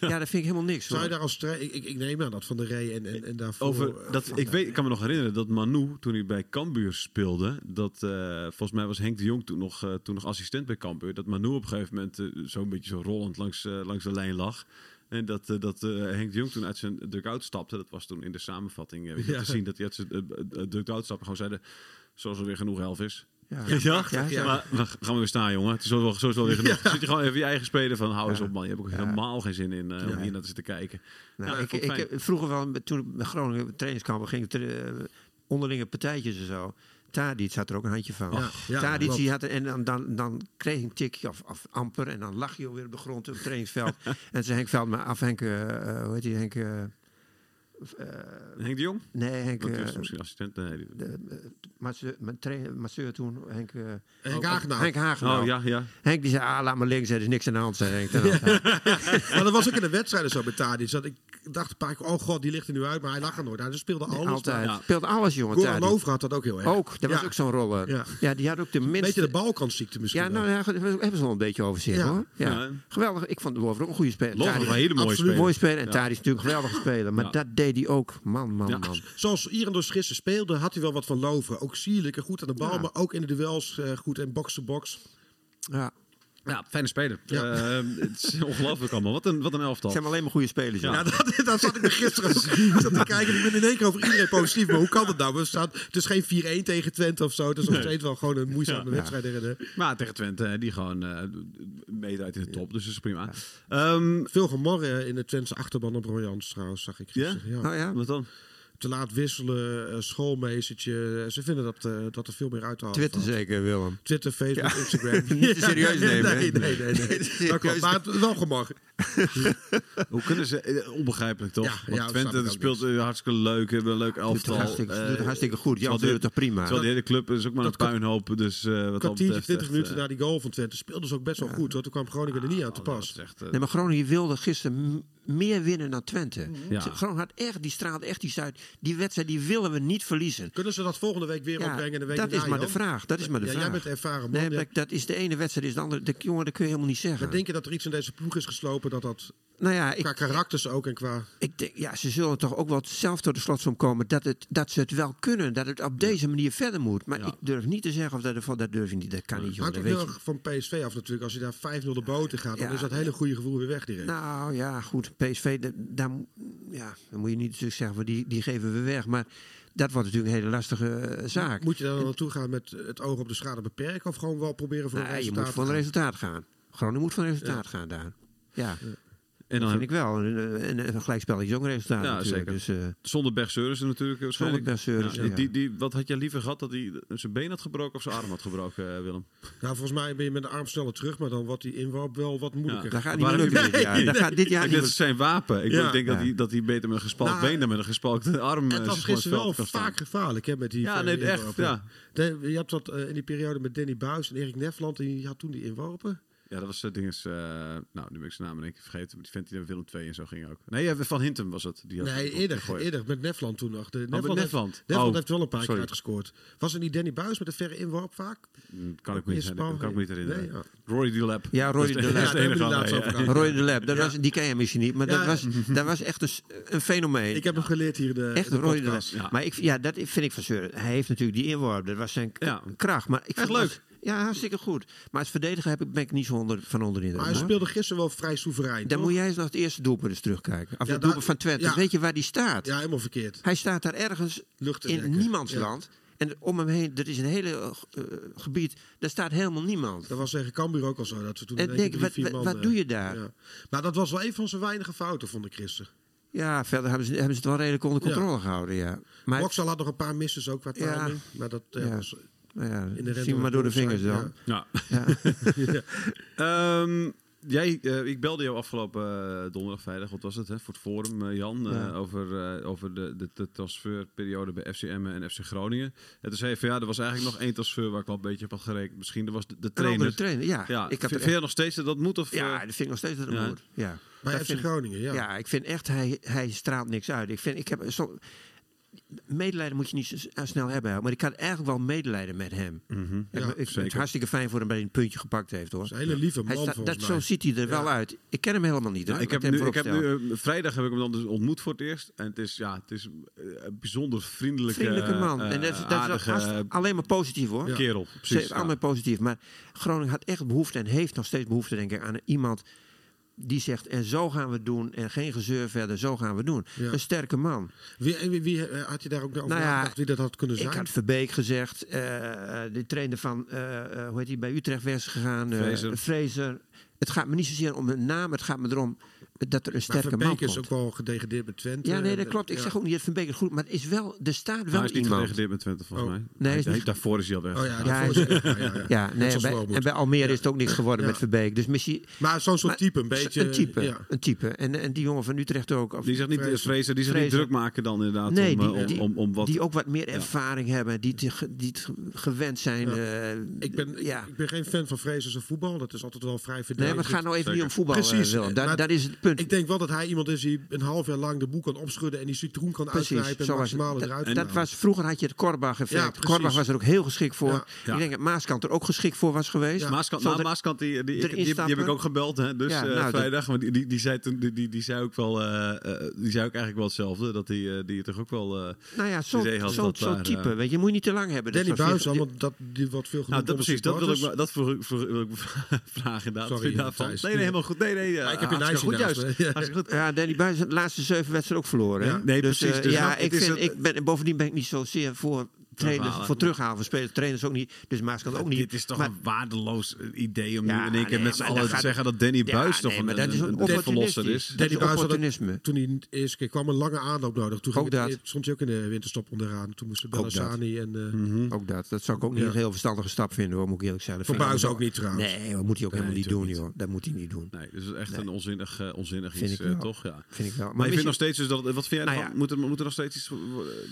Ja, dat vind ik helemaal niks. Zou je daar als ik, ik, ik neem aan dat Van der Rey en, en, en daarvoor... Over eh, dat, ik, weet, ik kan me nog herinneren dat Manu, toen hij bij Cambuur speelde, dat eh, volgens mij was Henk de Jong toen nog, eh, toen nog assistent bij Cambuur, dat Manu op een gegeven moment zo'n beetje zo rollend langs, langs de lijn lag. En dat, eh, dat eh, Henk de Jong toen uit zijn dugout stapte. Dat was toen in de samenvatting. eh, weet je, Ja. te zien dat hij uit zijn uh, dugout stapte. Gewoon zeiden, zoals er weer genoeg elf is. Ja. Ja, Ja, ja. Maar dan gaan we weer staan, jongen. Het is wel, zo is wel weer genoeg. Dan zit je gewoon even je eigen spelen van, hou eens Ja. op man. Je hebt ook helemaal geen zin in eh, om Ja. hier naar te zitten kijken. Nou, Ja, ik, ik, heb vroeger wel, toen ik met Groningen trainingskampen ging, onderlinge partijtjes en zo. Tadic had er ook een handje van. Ja, ja, Tadic die had er, en dan, dan, dan kreeg ik een tikje of, of amper en dan lag je alweer op de grond op het trainingsveld. en zei Henk Veld me af, Henk, eh, hoe heet die, Henk, eh, Henk de Jong? nee, Henk, Dat is misschien assistent. Nee, de, eh, masseur, mijn masseur toen, Henk, eh, Henk oh, Hagenaar. Henk Hagenaar. Oh ja, ja. Henk die zei, ah, laat me links, er is niks aan de hand, zei Henk. Maar dat was ook in de wedstrijden zo met Tadic. Dat ik dacht een paar keer, oh god, die ligt er nu uit. Maar hij lag er nooit. Hij speelde alles. Altijd. Ja. Speelt alles, jongen. Goran Tadic. Over had dat ook heel erg. Ook, dat was ook zo'n roller. Ja. Ja. die had ook de Een minste... beetje de balkansziekte misschien. Ja, nou ja, daar hebben ze wel een beetje over zich Ja. hoor. Ja. Ja. Geweldig. Ik vond Lover ook een goede speler. Lover was een hele mooie absoluut speler. Mooi spelen. En Ja. Tadic is natuurlijk een geweldige speler. Maar Ja. dat deed hij ook. Man, man, Ja. man. Zoals Irendos gisteren speelde, had hij wel wat van Loveren. Ook sierlijk en goed aan de bal, Ja. maar ook in de duels eh, goed en box-to-box. Ja. Ja, fijne speler. Ja. Eh, het is ongelooflijk allemaal. Wat een, wat een elftal. Het zijn alleen maar goede spelers. Ja. Dat, dat zat ik me gisteren zat te kijken. en Ik ben in één keer over iedereen positief. Maar hoe kan dat nou? We staan, het is geen 4-1 tegen Twente of zo. Het is nog steeds wel gewoon een moeizame Ja. wedstrijd. Maar tegen Twente, die gewoon eh meedraait in de top. Dus dat is prima. Ehm, Veel gemorren in de Twentse achterban op Royans trouwens, zag ik gisteren. Ja. Oh ja? Wat dan? Te laat wisselen, eh, schoolmeestertje. Ze vinden dat, eh, dat er veel meer uit te halen Twitter valt. zeker, Willem. Twitter, Facebook, Instagram. Niet te serieus nemen? Nee, nee, nee. Dat klopt, maar het wel gemorren. Hoe kunnen ze... eh, Onbegrijpelijk toch? Ja, Want ja, Twente speelt hartstikke leuk. Hebben een leuk elftal. het hartstikke, hartstikke goed. Jan terwijl doet de- het toch prima. Terwijl de hele club is ook maar een puinhoop. Dus eh wat dat kwartiertje, betreft 20 echt, minuten na die goal van Twente speelden ze ook best wel goed. Hoor. Toen kwam Groningen er niet aan te oh, pas. Nee, maar Groningen wilde gisteren meer winnen dan Twente. Ja. Ze- Groningen had echt, die straalde echt iets uit. Die wedstrijd die willen we niet verliezen. Kunnen ze dat volgende week weer Ja, opbrengen? de week dat is maar de vraag. Dat is maar de Ja, vraag. jij bent ervaren man. Nee, dat, is de ene wedstrijd, is de andere. De, jongen, dat kun je helemaal niet zeggen. Maar denk je dat er iets in deze ploeg is geslopen dat dat nou ja, qua ik, karakters ook en qua... ik denk, ja, ze zullen toch ook wel zelf tot de slotsom komen dat, het, dat ze het wel kunnen. Dat het op deze manier verder moet. Maar ik durf niet te zeggen of dat ervan, dat durf ik niet. Dat kan niet, jongen. Hangt ook je. van PSV af natuurlijk. Als je daar 5-0 de boten gaat, dan is dat hele goede gevoel weer weg direct. Nou ja, goed. PSV, da- daar, ja, dan moet je niet natuurlijk zeggen, die, die geven we weg. Maar dat wordt natuurlijk een hele lastige eh, zaak. Moet je daar dan naartoe gaan met het oog op de schade beperken? Of gewoon wel proberen voor Nou, een je resultaat moet te een gaan? resultaat gaan. Groningen moet een resultaat gaan daar. Ja, En dat dan vind ik wel. En, en een gelijkspel is ook een resultaat Ja, natuurlijk. zeker. Dus, eh, Zonder Berg Seurissen natuurlijk. eh, Zonder waarschijnlijk. Berg Seurissen, die, ja. die, die, wat had jij liever gehad? Dat hij zijn been had gebroken of zijn arm had gebroken, eh, Willem? Nou, volgens mij ben je met de arm sneller terug, maar dan wordt die inworp wel wat moeilijker. dat gaat niet heb lukken dit. Dat gaat dit jaar dat is zijn wapen. Ik Ja. denk dat Ja. hij, dat hij beter met een gespalkt Nou, been dan met een gespalkte arm Het eh, was gisteren wel vaak gevaarlijk hè, met die Ja, nee, echt, ja. De- je hebt dat eh, in die periode met Danny Buis en Erik Nefland. Die had toen die inworpen. Ja, dat was het ding is, eh, nou, nu ben ik zijn naam in één keer vergeten. Die vent die naar Willem 2 en zo ging ook. Nee, ja, Van Hintem was het. Die had Nee, eerder, gegooid. eerder met Nefland toen nog. De, met Nefland, Nefland? Heeft, Nefland Oh, heeft wel een paar sorry. keer uitgescoord. Was er niet Danny Buis met een verre inworp vaak? Mm, Kan ik me niet, kan ik me niet herinneren. Nee, ja. Roy de Lab. Ja, Roy de de- Lab. de Roy de Lab, dat was, die ken je misschien niet. Maar dat, was, dat was echt een, een fenomeen. Ik heb hem geleerd hier de, Echt de Roy de Lab. Maar ik, ja, dat vind ik van Seuren. Hij heeft natuurlijk die inworp. Dat was zijn kracht. Maar ik Echt leuk. Het- Ja, hartstikke goed. Maar als verdediger heb ik, ben ik niet zo onder, van onder de indruk, Maar hij speelde gisteren wel vrij soeverein. Dan toch? moet jij eens naar het eerste doelpunt eens terugkijken. Of Ja, het doelpunt van Twente. ja. Weet je waar die staat? Ja, helemaal verkeerd. Hij staat daar ergens in niemands Ja. land. En om hem heen, er is een hele eh, gebied, daar staat helemaal niemand. Dat was tegen Cambuur ook al zo. Dat ze toen En denk, drie, wat- man, eh, doe je daar? Ja. Maar dat was wel een van zijn weinige fouten, vond ik gisteren. Ja, verder hebben ze, hebben ze het wel redelijk onder Ja. controle gehouden, ja. Maar had nog een paar misses ook qua Ja. timing. Maar dat Ja. was nou ja, in de zien we maar door de vingers dan. Ja. Ja. Ehm, jij, eh, ik belde jou afgelopen eh, donderdag, vrijdag, wat was het, hè, voor het forum, eh, Jan, eh, Ja. over, eh, over de, de, de transferperiode bij FCM en FC Groningen. En toen zei je van ja, er was eigenlijk nog één transfer waar ik wel een beetje op had gerekend. Misschien, dat was de, de trainer. trainer, ja. Ja, ik had vind, er je nog steeds dat dat moet? Of, echt- ja, dat vind ik nog steeds dat het Ja. moet. Ja. bij Dat FC vind- Groningen, ja. Ja. ik vind echt, hij, hij straalt niks uit. Ik, vind, ik heb zo, medelijden moet je niet zo snel hebben, maar ik had eigenlijk wel medelijden met hem. mhm. Ik, Ja, ik vind het hartstikke fijn voor hem dat hij een puntje gepakt heeft, hoor. Dat is een hele lieve man, staat- dat, mij. zo ziet hij er wel uit. Ik ken hem helemaal niet. Ik heb nu, ik heb nu vrijdag heb ik hem dan dus ontmoet voor het eerst. En het is, ja, het is eh, een bijzonder vriendelijke, Vriendelijke man. eh, en dat is, is aardige vast alleen maar positief, hoor. Kerel. Ze Precies, allemaal positief. Maar Groningen had echt behoefte en heeft nog steeds behoefte, denk ik, aan iemand die zegt, en zo gaan we het doen. En geen gezeur verder, zo gaan we het doen. Ja. Een sterke man. Wie, en wie, wie, eh, had je daar ook over Nou ja, nagedacht wie dat had kunnen Ik zijn? had Verbeek gezegd, eh, de trainer van, eh, eh, hoe heet hij, bij Utrecht weg gegaan. eh, Fraser. Fraser. Het gaat me niet zozeer om een naam, het gaat me erom dat er een maar sterke man Verbeek komt. is ook wel gedegradeerd met Twente. ja, nee, dat eh, klopt. Ik ja. zeg ook niet dat Verbeek het goed, maar het is wel, er staat wel hij is niet gedegradeerd met Twente, volgens Oh. mij. hij is Hij- niet- daarvoor is hij al weg. Oh ja, Ja, is- ja, ja, ja. Ja, Net nee, bij, en bij Almere is het ook niks geworden Ja. met Verbeek. Dus misschien... Maar zo'n soort type, een beetje. Een type, Ja. een type. En, en die jongen van Utrecht ook. Of- Die zegt niet, Fraser. Fraser, die zegt niet druk maken dan inderdaad Nee, om, eh, die- om, die- om, om wat... die ook wat meer ervaring hebben. Die, die gewend zijn. eh, Ik ben, ja. ik ben geen fan van zijn voetbal. Dat is altijd wel vrij Nee, verdedigend. maar het gaat nou even niet om voetbal, Precies, eh. Dat, is het punt. Ik denk wel dat hij iemand is die een half jaar lang de boek kan opschudden en die citroen kan Precies, uitknijpen en het. maximale Dat- eruit dat was, vroeger had je het Korbach effect. Ja. Korbach was er ook heel geschikt voor. Ja. Ja. Ik denk dat Maaskant er ook geschikt voor was geweest. Ja. Maaskant, nou, dat- Maaskant die, die, die, erin die, die heb ik ook gebeld, hè, dus Ja, eh, nou, dat- vrijdag. Maar die, die, die, zei toen, die, die, die zei ook wel, eh, eh, die zei ook eigenlijk wel hetzelfde. Dat die, die toch ook wel. eh, nou ja, zo'n idee had zo, dat zo daar, type. Weet je, moet je niet te lang hebben. Dat Danny is Buis, wat- want dat die wordt veel nou, genoemd dat onder precies. Dat wil ik, dat wil ik vragen inderdaad. Nee, nee, helemaal goed. Nee, nee. Ik heb je goed juist. Ja. Hartstikke goed. Ja, Danny Buis de laatste zeven wedstrijden ook verloren. hè? Ja. Nee, dus, precies. eh, Dus ja, dat- ik vind, het- ik ben, bovendien ben ik niet zozeer voor trainers, voor terughalen van spelers. Trainers ook niet. Dus Maaskant ook niet. Dit is toch Maar- een waardeloos eh, idee om Ja, nu in één keer nee, met z'n allen dat te zeggen dat Danny Ja, Buis toch nee, een, maar dat is een, een een verlosser opportunistisch. is. Dat Danny is Buis had opportunisme. toen hij de eerste keer kwam een lange aanloop nodig. Toen ging Ook het- dat. stond hij ook in de winterstop onderaan. Toen moesten dat. Bellassani en... eh Mhm. Ook dat. Dat zou ik ook niet Ja. een heel verstandige stap vinden, hoor, moet ik eerlijk zeggen. Dat Voor vind ik Buis ook niet trouwens. Nee, dat moet hij ook helemaal niet doen, joh. Dat moet hij niet doen. Nee, dus het is echt een onzinnig, eh, onzinnig Vind iets, ik toch? Ja. Vind ik wel. Maar, je vindt misschien- nog steeds dus dat... Wat vind jij Nou. Moet, er, moet er nog steeds iets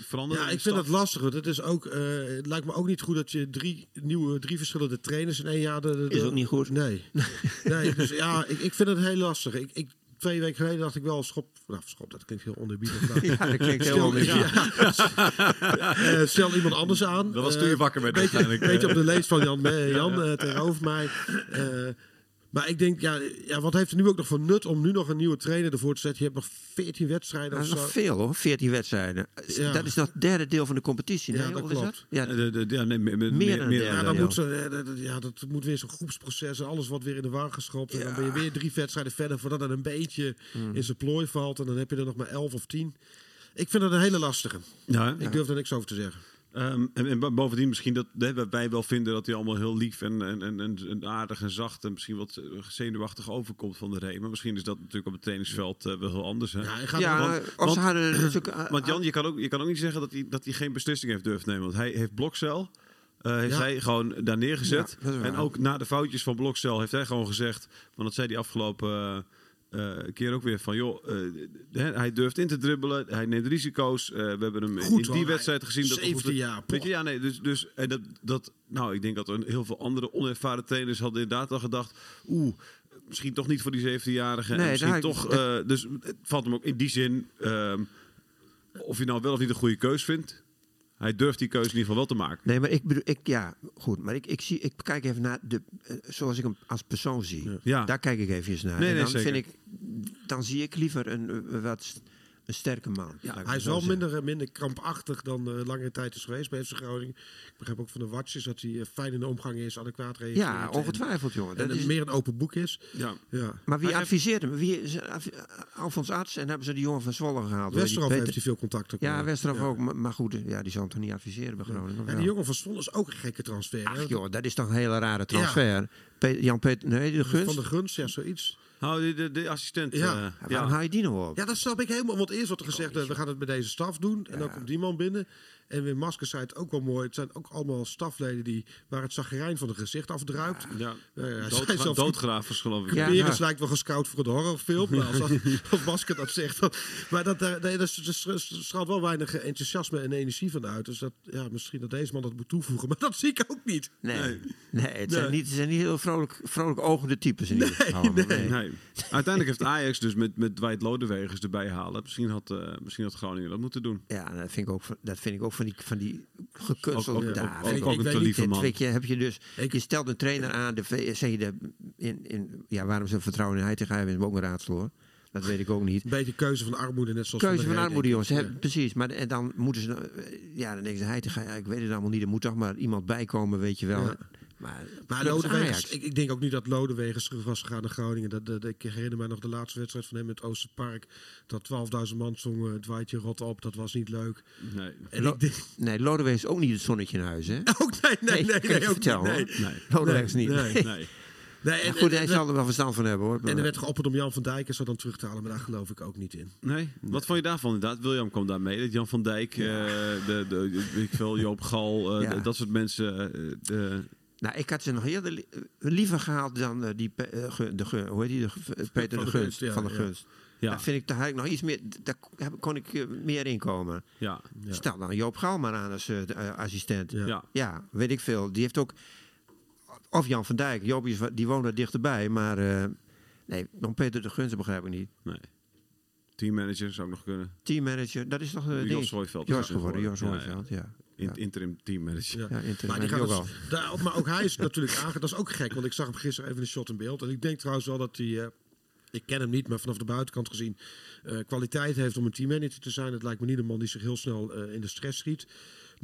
veranderen? Ja, ik vind het lastig. Het, is ook, eh, het lijkt me ook niet goed dat je drie, nieuwe, drie verschillende trainers in één jaar... De, de- Is ook niet goed. Nee. nee dus ja, ik, ik vind het heel lastig. Ik, ik, twee weken geleden dacht ik wel, schop... Nou, schop, dat klinkt heel oneerbiedig. maar- Ja, dat klinkt heel ja. Eh, stel iemand anders aan. Dat was Eh, toen je wakker werd beetje, waarschijnlijk. beetje op de lees van Jan, eh, Jan eh, tegenover mij. Maar ik denk, ja, ja, wat heeft er nu ook nog voor nut om nu nog een nieuwe trainer ervoor te zetten? Je hebt nog 14 wedstrijden Dat of is zo. nog veel hoor, 14 wedstrijden. Ja. Dat is nog het derde deel van de competitie. Ja, dat klopt. Ja, de- de- ja, nee, meer, meer, Meer dan meer, een Ja, derde. dan ja. moet, ze, dat- dat- ja, dat moet weer zo'n groepsproces en alles wat weer in de war geschopt. En dan ben je weer drie wedstrijden verder voordat het een beetje Hmm. in zijn plooi valt. En dan heb je er nog maar 11 of 10. Ik vind het een hele lastige. Ja, Ik durf er niks over te zeggen. Ehm, en, en bo- bovendien misschien dat hè, wij wel vinden dat hij allemaal heel lief en, en, en, en, aardig en zacht en misschien wat eh, zenuwachtig overkomt van de Ree. Maar misschien is dat natuurlijk op het trainingsveld eh, wel heel anders. Hè? Ja, hij gaat ja, want- hadden natuurlijk... eh, Want Jan, je kan, ook, je kan ook niet zeggen dat hij, dat hij geen beslissing heeft durft nemen. Want hij heeft Blokcel. eh, heeft Ja. hij gewoon daar neergezet. Ja, en ook na de foutjes van Blokcel heeft hij gewoon gezegd. Want dat zei hij afgelopen eh, keer ook weer van joh, eh, hij durft in te dribbelen, hij neemt risico's. Eh, we hebben hem Goed, in hoor. die wedstrijd gezien. dat 17 jaar, Weet je, ja, nee, dus, dus en dat, dat, nou, ik denk dat er heel veel andere onervaren trainers hadden inderdaad al gedacht, oeh, misschien toch niet voor die 17-jarige. Nee, en misschien toch, dus het valt hem ook in die zin, ehm, of je nou wel of niet een goede keus vindt, hij durft die keuze in ieder geval wel te maken. Nee, maar ik bedoel, ik, ja, goed. Maar ik, ik, zie, ik kijk even naar de, eh, zoals ik hem als persoon zie. Ja. Daar kijk ik even naar. Nee, en nee, dan, zeker. vind ik, dan zie ik liever een, eh, wat, een sterke man. ik Hij is wel minder, eh, minder krampachtig dan eh, langere tijd is geweest bij FC Groningen. Ik begrijp ook van de watjes dat hij eh, fijn in de omgang is, adequaat reageert. Ja, en- ongetwijfeld, jongen. En, Dat is, meer een open boek is. Ja. Ja. maar wie Hij heeft- adviseert hem? Wie is Alfons Arts en hebben ze die jongen van Zwolle gehaald? Westerhof Peter- heeft hij veel contact ook Ja. Westerhof Ja. ook. Maar, goed, ja, die zal hem toch niet adviseren bij Groningen? En die jongen van Zwolle is ook een gekke transfer. hè? Joh, dat is toch een hele rare transfer. Pe- Jan Peter, nee, de Gunst. Van de Gunst, ja, zoiets. Nou, de, de, de assistent. Ja. eh, Ja. Waarom haal je die nou op? Ja, dat snap ik helemaal. Want eerst wordt er gezegd, eh, we gaan het met deze staf doen. En dan komt die man binnen. En weer Maskers zei het ook wel mooi. Het zijn ook allemaal stafleden die, waar het zagrijn van het gezicht afdruipt. Ja. Ja, zelfs- doodgravers, geloof ik. Ja. Lijkt wel gescout voor een horrorfilm. Als, als Masker dat zegt. dan- maar dat, eh, nee, dat, is- er straalt wel weinig enthousiasme en energie van uit. Dus dat, ja, misschien dat deze man dat moet toevoegen. Maar dat zie ik ook niet. Nee, nee, het, Zijn niet, het zijn niet heel vrolijk, vrolijk ogende types in ieder geval. nee. Nee. Nee. Uiteindelijk heeft Ajax dus met, met Dwight Lodewegers erbij halen. Misschien had, eh, misschien had Groningen dat moeten doen. Ja, dat vind ik ook, dat vind ik ook van die, van die gekunstelde... Ook- ook- ook- ook ik een lieve man. weet je, heb je dus, Ik- je stelt een trainer aan, de, zeg je de, in, in, ja, waarom ze vertrouwen in hij te gaan, is ook een raadsel hoor. Dat weet ik ook niet. Een beetje keuze van armoede, net zoals Keuze van armoede, jongens. Precies. Maar en dan moeten ze. Ja, dan denken ze, hij te gaan. Ja, ik weet het allemaal niet. Er moet toch maar iemand bij komen, weet je wel. Ja. Maar, Maar Lodewegers, ik, ik denk ook niet dat Lodewegers terug was gegaan naar Groningen. Dat, dat, ik herinner me nog de laatste wedstrijd van hem in het Oosterpark. Dat 12.000 man zongen, het waaitje rot op, dat was niet leuk. Nee. En Lo- denk, Nee, ook niet het zonnetje in huis, hè? ook nee, nee, nee, nee, nee. Nee. Lodewijk is niet. nee. Nee. Nee. Nee, Ja, en, goed, hij zal er wel verstand van hebben, hoor. en er werd geopperd om Jan van Dijk en zo dan terug te halen, maar daar geloof ik ook niet in. Nee? Wat vond je daarvan inderdaad? William kwam daar mee. Dat Jan van Dijk, eh, de, de, ik veel, Joop Gal, eh, Ja. dat soort mensen. de, Nou, ik had ze nog eerder li- liever gehaald dan eh, die eh, Ge- de, Ge- hoe heet die, de, eh, Peter Van de de Gunst, Gunst, ja, van de ja. Gunst. ja, Daar vind ik, daar had ik nog iets meer, daar kon ik eh, meer in komen. ja, Ja. Stel dan Joop maar aan als eh, de, eh, assistent. Ja. ja. Weet ik veel. Die heeft ook. Of Jan van Dijk. Joop is, die woont er dichterbij. Maar. eh, nee, dan Peter de Gunst begrijp ik niet. Nee. Teammanager zou ook nog kunnen. Teammanager, dat is toch. Uh, Jos Hooiveld. Jos geworden, Jos Ja. Hooiveld, ja. In- Ja. Interim teammanager. Ja. Ja, interim. Maar, die gaat ook al. daar, maar ook hij is natuurlijk aange... Dat is ook gek, want ik zag hem gisteren even een shot in beeld. En ik denk trouwens wel dat hij... eh, ik ken hem niet, maar vanaf de buitenkant gezien... eh, kwaliteit heeft om een teammanager te zijn. Het lijkt me niet een man die zich heel snel eh, in de stress schiet.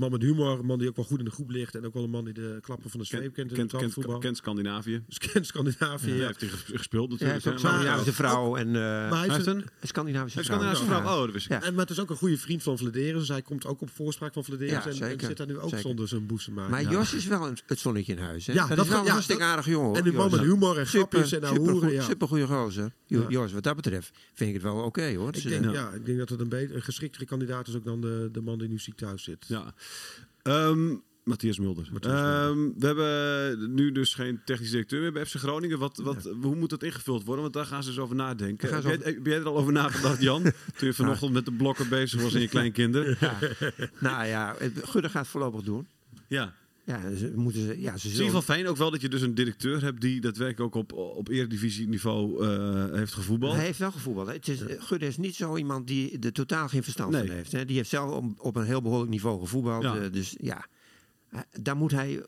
Een man met humor, een man die ook wel goed in de groep ligt. En ook wel een man die de klappen van de zweep Kent, kent in kent, het kent, voetbal. kent Scandinavië. Dus kent Scandinavië. Ja. ja. heeft hij gespeeld Ja, hij natuurlijk. maar- Scandinavische vrouw en. eh, Maar hij is heeft een- Scandinavische vrouw. Scandinavische Ja. vrouw. Oh, dat wist ik. Ja. En, maar het is ook een goede vriend van Vladeris. Dus hij komt ook op voorspraak van Vladeris. Ja, en, zit daar nu ook Zeker. zonder zijn boezemaar. Maar Ja. Jos is wel een, het zonnetje in huis. Hè? Ja, dat, dat is wel een ja, hartstikke aardig jongen. En die man met humor en grapjes en super, ahoeren. Ja. super goede gozer. Jo- Ja. Jos, wat dat betreft vind ik het wel oké hoor. Ik Dus, denk, eh, ja. ik denk dat het een, beter, een geschiktere kandidaat is ook dan de, de man die nu ziek thuis zit. Ja. Ehm, Matthias Mulder. Matthias Mulder. Ehm, we hebben nu dus geen technisch directeur meer bij FC Groningen. Wat, wat, Hoe moet dat ingevuld worden? Want daar gaan ze dus over nadenken. Heb jij, heb jij er al over nagedacht, Jan? Toen je vanochtend met de blokken bezig was en je kleinkinderen. ja. nou ja, Gudde gaat het voorlopig doen. Ja. Ja, ze moeten ze. Ja, ze Het is in zullen, ieder geval fijn ook wel dat je dus een directeur hebt die daadwerkelijk ook op, op eredivisieniveau eh heeft gevoetbald. Hij heeft wel gevoetbald. hè. Het is, Gudde is niet zo iemand die er totaal geen verstand Nee. van heeft. Hè. Die heeft zelf op, op een heel behoorlijk niveau gevoetbald. Ja. eh, dus ja, Eh, daar moet hij,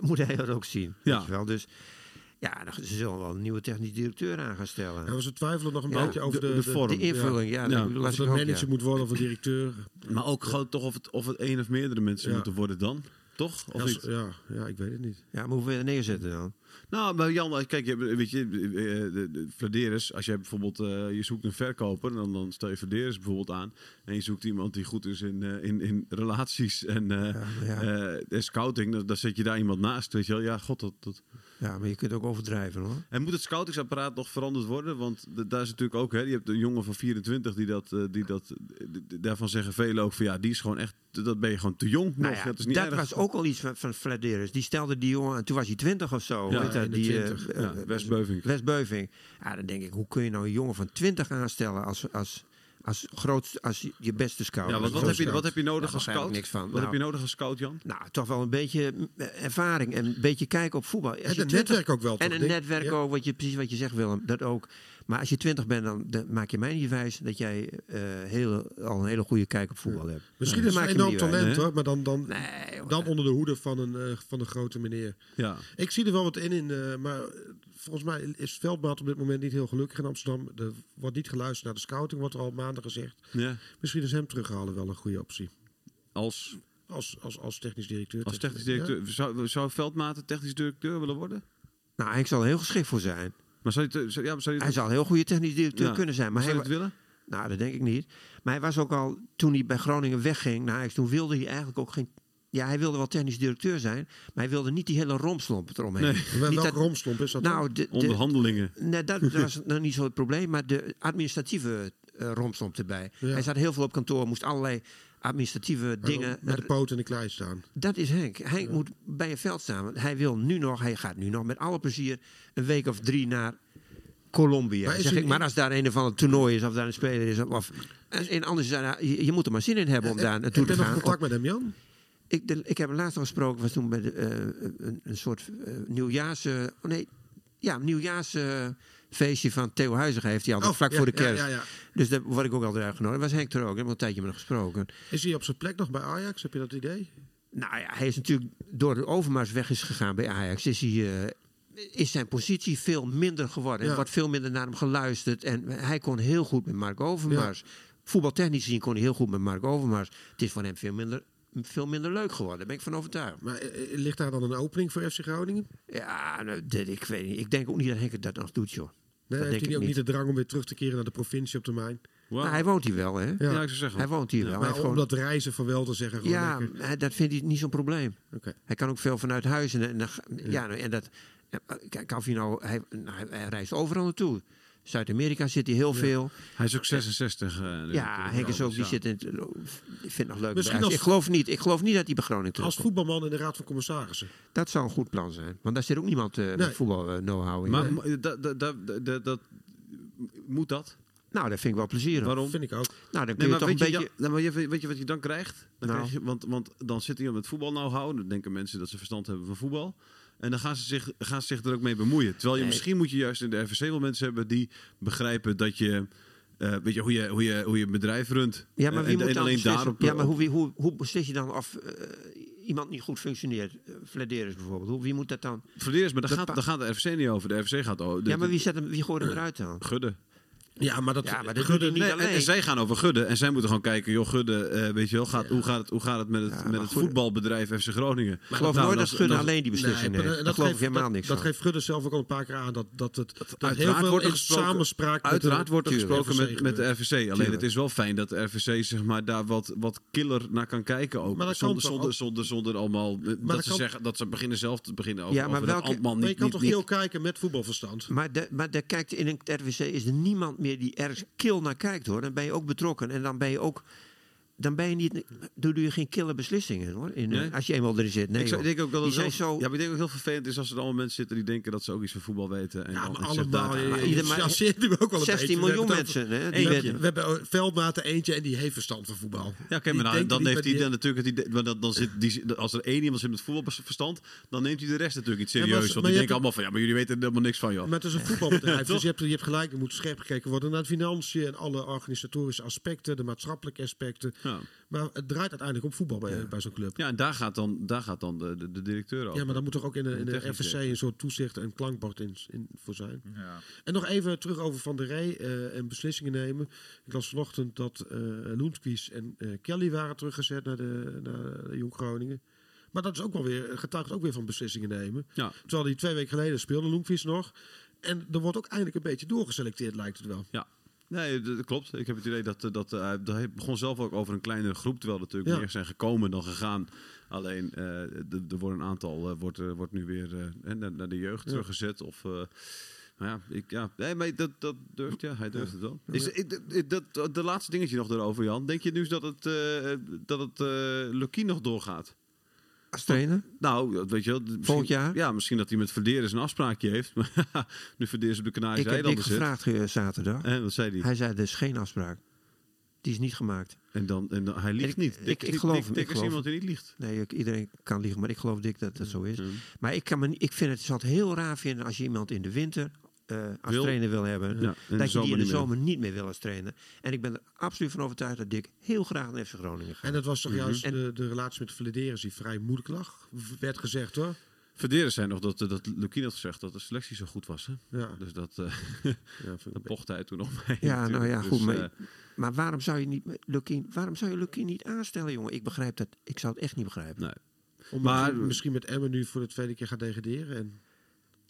moet hij dat ook zien. Ja. Weet je wel. Dus ja, dan- ze zullen wel een nieuwe technisch directeur aan gaan stellen. Ja, we ze twijfelen nog een Ja, beetje over de- de, de vorm. De invulling, ja. Ja. Of ik het ja. manager moet worden of een directeur. Maar ook gewoon toch of het, of het één of meerdere mensen Ja. moeten worden dan. Toch? Of Ja, niet? ja, ja, ik weet het niet. Ja, maar hoe wil je dat neerzetten dan? Nou, maar Jan, kijk, je, weet je, eh, de, de Vladeris, als jij bijvoorbeeld, eh, je zoekt een verkoper, dan, dan stel je Vladeris bijvoorbeeld aan. En je zoekt iemand die goed is in, eh, in, in relaties en, eh, ja. eh, en scouting, dan, dan zet je daar iemand naast, weet je wel. Ja, god, dat... dat. Ja, maar je kunt ook overdrijven hoor. En moet het scoutingsapparaat nog veranderd worden? Want daar is natuurlijk ook, hè, je hebt een jongen van 24 die dat, eh, die dat, eh, daarvan zeggen velen ook van ja, die is gewoon echt, dat ben je gewoon te jong Nou nog. ja, dat is niet dat erg. was ook al iets van, van. Die stelde die jongen, en toen was hij 20 of zo. Ja, weet dat, die, eh, 21, eh, ja, Wes Beuving. Wes Beuving. Ja, dan denk ik, hoe kun je nou een jongen van 20 aanstellen als, als, als, grootste, als je beste scout? Ja, wat, wat, heb je, wat heb je nodig Daar als scout? niks van. Wat Nou, heb je nodig als scout, Jan? Nou, toch wel een beetje eh, ervaring en een beetje kijken op voetbal. En een 20 netwerk ook wel. En toch, een netwerk ja. ook, wat je, precies wat je zegt Willem, dat ook. Maar als je 20 bent, dan, dan maak je mij niet wijs dat jij eh, hele, al een hele goede kijk op voetbal hebt. Misschien Dan is het een enorm wijs. talent hoor, maar dan, dan, Nee, hoor. dan onder de hoede van een, eh, van een grote meneer. Ja. Ik zie er wel wat in, in eh, maar volgens mij is Veldmaat op dit moment niet heel gelukkig in Amsterdam. Er wordt niet geluisterd naar de scouting, wordt er al maanden gezegd. ja. Misschien is hem terughalen wel een goede optie. Als, Als, als, als technisch directeur. als technisch directeur. Zou, zou Veldmaat een technisch directeur willen worden? Nou, hij zal er heel geschikt voor zijn. Maar zou je, zou, ja, maar zou je, Hij zal een heel goede technisch directeur Ja. kunnen zijn. Maar zou hij, je het willen? nou, dat denk ik niet. Maar hij was ook al, toen hij bij Groningen wegging naar Ajax, toen wilde hij eigenlijk ook geen... Ja, hij wilde wel technisch directeur zijn, maar hij wilde niet die hele rompslomp eromheen. Nee. Niet Welke dat- romslomp is dat? Nou, de, de, Onderhandelingen. nee, dat, dat was nog niet zo het probleem, maar de administratieve eh rompslomp erbij. Ja. Hij zat heel veel op kantoor, moest allerlei administratieve dingen... Met de poot in de klei staan. Dat is Henk. Henk moet bij een veld staan. Want hij wil nu nog, hij gaat nu nog met alle plezier een week of drie naar Colombia. Maar zeg ik, maar als daar een of ander toernooi is, of daar een speler is, of en, en anders, je, je moet er maar zin in hebben om daar naartoe Heb te je nog gaan. contact met hem, Jan? Ik, de, ik heb hem laatst al gesproken, was toen bij de, eh, een, een soort eh, nieuwjaars... oh nee, ja, nieuwjaars eh, feestje van Theo Huizinga heeft hij altijd, Oh, vlak ja, voor de kerst. ja, ja. Dus daar word ik ook altijd uitgenodigd. was Henk er ook, ik heb al een tijdje met hem gesproken. Is hij op zijn plek nog bij Ajax? Heb je dat idee? Nou ja, hij is natuurlijk door de Overmars weg is gegaan bij Ajax. Is, hij, is zijn positie veel minder geworden. Ja. Er wordt veel minder naar hem geluisterd. En hij kon heel goed met Mark Overmars. Voetbaltechnisch gezien kon hij heel goed met Mark Overmars. Het is voor hem veel minder veel minder leuk geworden. Daar ben ik van overtuigd. Maar eh, ligt daar dan een opening voor FC Groningen? Ja, nou, dit- ik weet niet. Ik denk ook niet dat Henk het dat nog doet, joh. Nee, denk heeft hij ik ook niet niet. de drang om weer terug te keren naar de provincie op termijn? Wow. Nou, hij woont hier wel, hè? Ja. Ja, ik zou zeggen. Hij woont hier wel. Hij Maar om gewoon- dat reizen van wel te zeggen, gewoon ja, lekker. dat vindt hij niet zo'n probleem. Oké. Hij kan ook veel vanuit huis. En, ja, nou, en dat. ja, Kijk, of hij nou. Hij, nou, hij- hij reist overal naartoe. Zuid-Amerika zit hij heel veel. Hij is ook 66. eh, nu. Ja, Henk is ook. Die Ja. zit in. Ik vind het nog leuk. Als- Ik geloof niet. Ik geloof niet dat hij bij Groningen Als terugkomt. voetbalman in de Raad van Commissarissen. Dat zou een goed plan zijn. Want daar zit ook niemand eh Nee. met voetbal eh, know-how in. Maar maar dat, dat, dat, dat, moet dat? nou, dat vind ik wel plezierig. Waarom? Vind ik ook. Nou, dan kun Nee, je toch een weet, je, beetje. ja, maar je, weet je wat je dan krijgt? Dan Nou. krijg je want, want dan zit iemand met voetbal nou houden. Dan denken mensen dat ze verstand hebben van voetbal. En dan gaan ze zich, gaan ze zich er ook mee bemoeien. Terwijl je Nee. misschien moet je juist in de RVC wel mensen hebben die begrijpen dat je... eh, weet je hoe, je, hoe, je, hoe je bedrijf runt. Ja, maar Eh, wie en, moet en dan alleen daarop... Ja, maar hoe, hoe, hoe beslis je dan of eh, iemand niet goed functioneert? Uh, Flederis bijvoorbeeld. Hoe, wie moet dat dan? Verdeers, maar daar gaat, daar gaat de RVC niet over. De RVC gaat... De- Ja, maar wie, zet hem, wie gooit hem eruit dan? Gudde. Ja, maar dat, Ja, maar dat Gudde- niet Nee, en, alleen. en zij gaan over Gudde. En zij moeten gewoon kijken, joh, Gudde, eh, weet je wel, gaat, hoe, gaat het, hoe gaat het met het, Ja, met maar het Gudde- voetbalbedrijf FC Groningen? Ik geloof Nou, nooit dat Gudde dan- alleen die beslissing Nee, neemt. maar dat geloof ik geeft, helemaal niks dat van. geeft Gudde zelf ook al een paar keer aan. Dat, dat het dat heel veel wordt er gesproken, samenspraak met uiteraard de- wordt er gesproken RVC met, met de. RVC. Alleen Tuurlijk. het is wel fijn dat de RVC zeg maar, daar wat, wat killer naar kan kijken ook. Maar dat zonder, zonder, zonder, zonder allemaal... dat, ze zeggen, dat ze beginnen zelf te beginnen over, Ja, maar welke- Maar je kan toch heel kijken met voetbalverstand? Maar, de, maar daar kijkt in het RWC is er niemand meer die ergens kil naar kijkt hoor. Dan ben je ook betrokken en dan ben je ook. Dan ben je niet. Doe je geen kille beslissingen hoor. In, eh, Nee? Als je eenmaal erin zit. Nee, ik zou- denk ook dat het zo. ja, ik denk ook heel vervelend is als er allemaal mensen zitten die denken dat ze ook iets van voetbal weten. En Ja, maar allemaal. daar- Je, Maar je, ieder- maar- chasseert nu ook wel een 16 beetje. We miljoen het mensen. Hè, die We hebben, we hebben Veldmaten eentje en die heeft verstand van voetbal. Ja, oké, maar dan, denkt dan heeft hij dan natuurlijk... het idee- maar dan, dan zit die, als er één iemand zit met voetbalverstand, dan neemt hij de rest natuurlijk iets Ja, maar serieus. want maar die denken hebt- allemaal van, ja, maar jullie weten er helemaal niks van, joh. Maar het is een voetbalbedrijf, dus je hebt, je hebt gelijk. Er moet scherp gekeken worden naar de financiën en alle organisatorische aspecten, de maatschappelijke aspecten. Ja. Maar het draait uiteindelijk om voetbal bij, bij zo'n club. Ja, en daar gaat dan, daar gaat dan de, de, de directeur over. Ja, maar dan moet er ook in de, in de een soort toezicht en klankbord in, in voor zijn. Ja. En nog even terug over Van der Rey eh, en beslissingen nemen. Ik las vanochtend dat eh Loenskies en eh, Kelly waren teruggezet naar, de, naar Jong Groningen. Maar dat is ook wel weer, getuigt ook weer van beslissingen nemen. Ja. Terwijl die twee weken geleden speelde Loenskies nog. En er wordt ook eindelijk een beetje doorgeselecteerd, lijkt het wel. Ja. Nee, dat klopt. Ik heb het idee dat, eh, dat eh, hij begon zelf ook over een kleinere groep, terwijl er natuurlijk Ja. meer zijn gekomen dan gegaan. Alleen, eh, er wordt een aantal wordt, wordt nu weer naar, naar de jeugd Ja. teruggezet. Of, maar ja, ik, ja, nee, maar dat, dat durft, ja, hij durft het wel. Is, dat, de laatste dingetje nog erover, Jan. Denk je nu dat het, eh dat het eh Lucky nog doorgaat? Als trainer? Nou, weet je wel. Volgend jaar? Ja, misschien dat hij met Verderes een afspraakje heeft. Maar nu Verderes op de Ik Canarische heb Dick eilanden zit. gevraagd eh, zaterdag. En wat zei hij? Hij zei: er is geen afspraak. Die is niet gemaakt. En, dan, en dan, hij liegt Ik- niet. ik- ik geloof Dick- hem, Dick ik is geloof iemand die niet liegt. Nee, ik- iedereen kan liegen, maar ik geloof dik dat dat zo is. Maar ik, kan me, ik vind het altijd heel raar vinden als je iemand in de winter eh, als Wil. trainer wil hebben. Ja, dat je die in de zomer niet meer wil als trainer. En ik ben er absoluut van overtuigd dat Dick heel graag naar FC Groningen gaat. En dat was toch juist En- de, de relatie met Vlederis die vrij moeilijk lag, werd gezegd hoor. Verderes zei nog dat, eh, dat Lukien had gezegd dat de selectie zo goed was. Hè? Ja, Dus dat, eh ja pocht hij toen nog mee. Ja, nou ja, Dus, goed. Maar, eh, maar waarom zou je niet Lukien, waarom zou je Lukien niet aanstellen, jongen? Ik begrijp dat. Ik zou het echt niet begrijpen. nee. Omdat Maar- misschien met Emmen nu voor de tweede keer gaat degraderen. En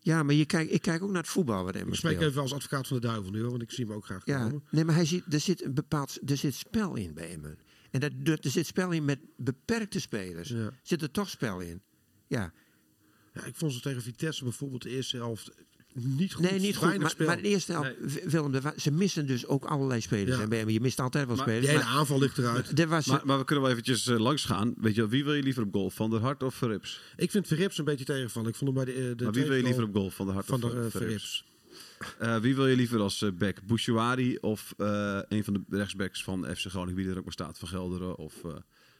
Ja, maar je kijk, ik kijk ook naar het voetbal wat Emma ik spreek speelt. even als advocaat van de duivel nu hoor, want ik zie hem ook graag Ja, komen. nee, maar hij ziet, er zit een bepaald er zit spel in bij Emmen. En dat, dat- er zit spel in met beperkte spelers. Ja. Zit er toch spel in? Ja, Ja, ik vond ze tegen Vitesse bijvoorbeeld de eerste helft niet goed. nee, niet goed. Maar, spel. maar de eerste helft, W- Willem, de ze missen dus ook allerlei spelers. Ja. En je mist altijd wel Maar spelers. Hele maar aanval ligt eruit. er was, Maar, maar we kunnen wel eventjes eh, langs gaan. Weet je, wel, wie wil je liever op goal? Van der Hart of Verrips? Ik vind Verrips een beetje tegenvallen. Ik vond hem bij de, eh, de Maar wie wil je liever op goal? Van der Hart van of de eh, Verrips? Eh, wie wil je liever als eh, back? Bouchouari of eh, een van de rechtsbacks van FC Groningen, wie er ook maar staat, van Gelderen? Of, eh,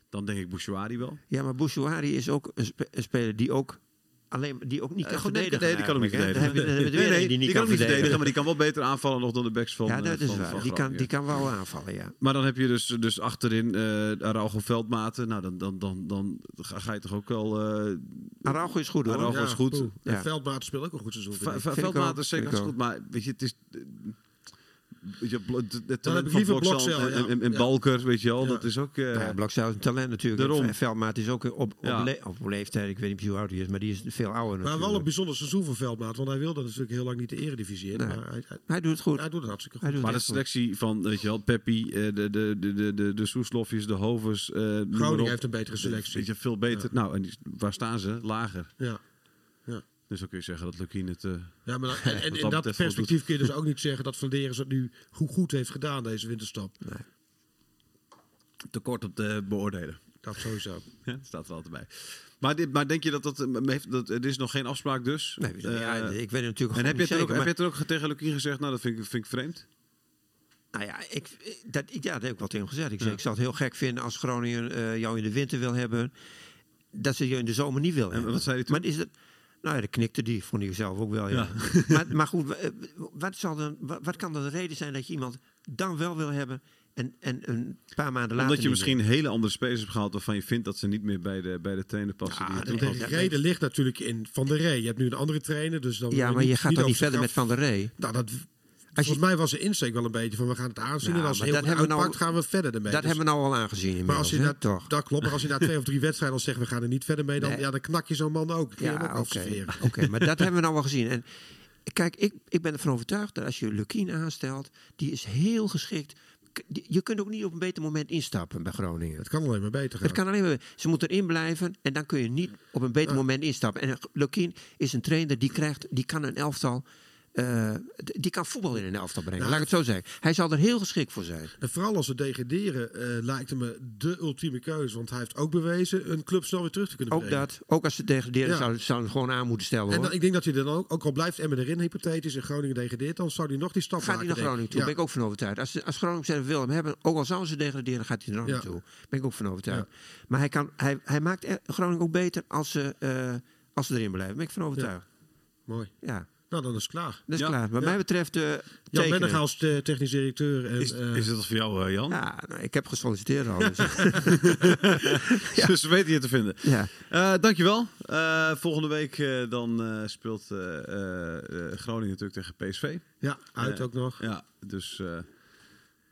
dan denk ik Bouchouari wel. ja, maar Bouchouari is ook een, spe- een speler die ook, alleen, die ook niet Eh, kan goed, nee, verdedigen. nee, die kan hem niet verdedigen. Er een die niet die kan niet verdedigen. maar die kan wel beter aanvallen nog dan de backs van Ja, eh, dat is van- waar. van Die kan, die kan wel aanvallen, ja. Maar dan heb je dus, dus achterin eh Araujo Veldmaten. Nou, dan, dan, dan, dan ga ga je toch ook wel... eh Araujo is goed hoor. Araujo is goed. poeh. En Ja. Veldmaat speelt ook een goed seizoen. Veldmaten is zeker goed, maar weet je, het is... je, het- talent van Blokcel, en, ja. en, en Ja. Balker, weet je wel. Ja. Dat is ook... eh, Nou ja, Blokzijl is een talent natuurlijk. Daarom. En Veldmaat is ook op, op, Ja. le- op leeftijd. Ik weet niet hoe oud hij is, maar die is veel ouder Maar natuurlijk. wel een bijzonder seizoen voor Veldmaat. Want hij wilde natuurlijk heel lang niet de eredivisie in. Nee. Maar hij, hij, Hij doet het goed. hij doet het hartstikke goed. Hij doet Maar de echt goed. selectie van, weet je wel, Peppi, eh, de, de, de, de, de, de Soeslofjes, de Hovers, eh, maar Groningen heeft een betere selectie. Weet je, veel beter. Nou, en die, waar staan ze? Lager. Ja. Dus dan kun je zeggen dat Lukien het... eh, Ja, maar dan- en, en in dat wel perspectief kun je dus ook niet zeggen dat Vlaanderen het nu goed, goed heeft gedaan, deze winterstap. tekort op te beoordelen. Dat sowieso. Ja, dat staat er altijd bij. Maar, dit, maar denk je dat dat, eh, heeft, dat... Er is nog geen afspraak dus? Nee, Eh, ja, ik weet het natuurlijk en heb je, het niet er ook, zeker, heb je het ook tegen Lukien gezegd? Nou, dat vind ik, vind ik vreemd. Nou ja, ik, dat, ik- ja, dat heb ik wel tegen hem gezegd. Ik, zei, ik zou het heel gek vinden als Groningen eh, jou in de winter wil hebben. Dat ze je in de zomer niet wil hebben. wat zei hij toen? Maar is het, nou ja, dat knikte die, vond ik zelf ook wel. Ja. maar, maar goed, wa- wat, zal dan, wa- wat kan dan de reden zijn dat je iemand dan wel wil hebben en, en een paar maanden later Omdat je misschien wil? hele andere spelers hebt gehaald... waarvan je vindt dat ze niet meer bij de, bij de trainer passen. Ja, die je dat toen denk had. De reden ligt natuurlijk in Van der Rey. Je hebt nu een andere trainer, dus dan... Ja, maar je gaat toch niet verder met Van der Rey? Nou, dat, volgens mij was de insteek wel een beetje van we gaan het aanzien. Ja, en als maar het dat heel goed uitpakt, nou- gaan we verder ermee. dat Dus- hebben we nou al aangezien maar als je na, toch? dat klopt, maar als je na twee of drie wedstrijden al zegt we gaan er niet verder mee, dan, Nee. ja, dan knak je zo'n man ook. Ja, oké. Oké, maar dat hebben we nou wel gezien. En kijk, ik, ik ben ervan overtuigd dat als je Lukien aanstelt, die is heel geschikt. Je kunt ook niet op een beter moment instappen bij Groningen. Het kan alleen maar beter gaan. Het kan alleen maar. Ze moeten erin blijven en dan kun je niet op een beter moment instappen. En Lukien is een trainer die krijgt, die kan een elftal. Eh, die kan voetbal in een elftal brengen. Nou, Laat ik het zo zeggen. Hij zal er heel geschikt voor zijn. En vooral als ze degraderen, eh, lijkt het me de ultieme keuze. Want hij heeft ook bewezen een club snel weer terug te kunnen Ook brengen. dat. Ook als ze degraderen, Ja. zou, zou hem gewoon aan moeten stellen. En dan, ik denk dat hij dan ook, ook al blijft Emmen erin hypothetisch en Groningen degradeert, dan zou hij nog die stap Gaat hij maken. naar denk Groningen ik. toe? Ja. Ben ik ook van overtuigd. Als, als Groningen zelf wil hem hebben, ook al zouden ze degraderen, gaat hij er nog Ja. naartoe. Ben ik ook van overtuigd. Maar hij, kan, hij, hij maakt Groningen ook beter als ze, eh, als ze erin blijven. Ben ik van overtuigd. Mooi. Ja, Nou, dan is het klaar. dat is Ja. klaar. Wat Ja. mij betreft, eh Jan. Bennegaal als eh, technisch directeur. En, Is, eh, is dat voor jou, eh, Jan? Ja, nou, ik heb gesolliciteerd al. Dus, Dus we weten je te vinden. ja. Eh, dankjewel. Eh volgende week eh, dan eh, speelt eh, eh, eh, Groningen natuurlijk tegen PSV. ja, uit Eh, ook nog. Ja, dus eh,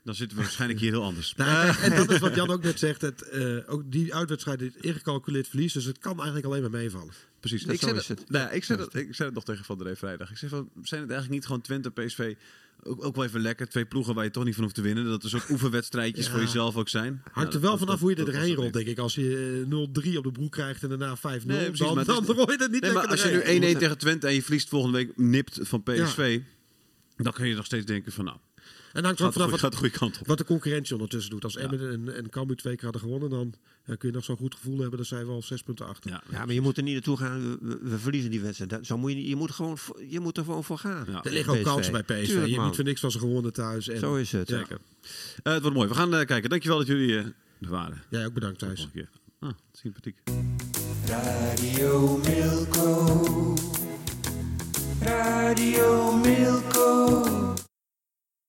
dan zitten we waarschijnlijk hier heel anders. Nou, en dat is wat Jan ook net zegt. Het, eh, ook die uitwedstrijd is ingecalculeerd verlies. Dus het kan eigenlijk alleen maar meevallen. Precies. Dat ik, zo zei is dat, het. nou, ik, zei dat, ik zei het nog tegen Van der Rey vrijdag. Ik zei van, zijn het eigenlijk niet gewoon Twente, PSV... Ook, ook wel even lekker. Twee ploegen waar je toch niet van hoeft te winnen. Dat er soort oefenwedstrijdjes Ja. voor jezelf ook zijn. Hangt Ja, er wel dat- vanaf dat- hoe je dat er doorheen rolt, denk ik. Als je eh, 0-3 op de broek krijgt en daarna 5-0, Nee, precies, dan, dan hoor je het niet Nee, maar lekker als je nu doorheen. 1-1 tegen Twente en je verliest volgende week nipt van PSV... Dan kun je nog steeds denken van nou, En hangt er ook gaat, vanaf wat, gaat de goede kant op. wat de concurrentie ondertussen doet. Als Emmen en, en Cambuur twee keer hadden gewonnen, dan ja, kun je nog zo'n goed gevoel hebben. Dan zijn we al zes punten achter. Ja, ja, maar je moet er niet naartoe gaan. We, verliezen die wedstrijd. Dat, zo moet je, niet- je, moet gewoon, je moet er gewoon voor gaan. Ja. Er liggen ook kansen bij PSV. Tuurlijk, je hebt man. niet voor niks van ze gewonnen thuis. En, Zo is het. Ja. Zeker. Eh, het wordt mooi. We gaan eh, kijken. Dankjewel dat jullie eh, er waren. Jij ook bedankt thuis. Ah, sympathiek. Radio Milko. Radio Milko.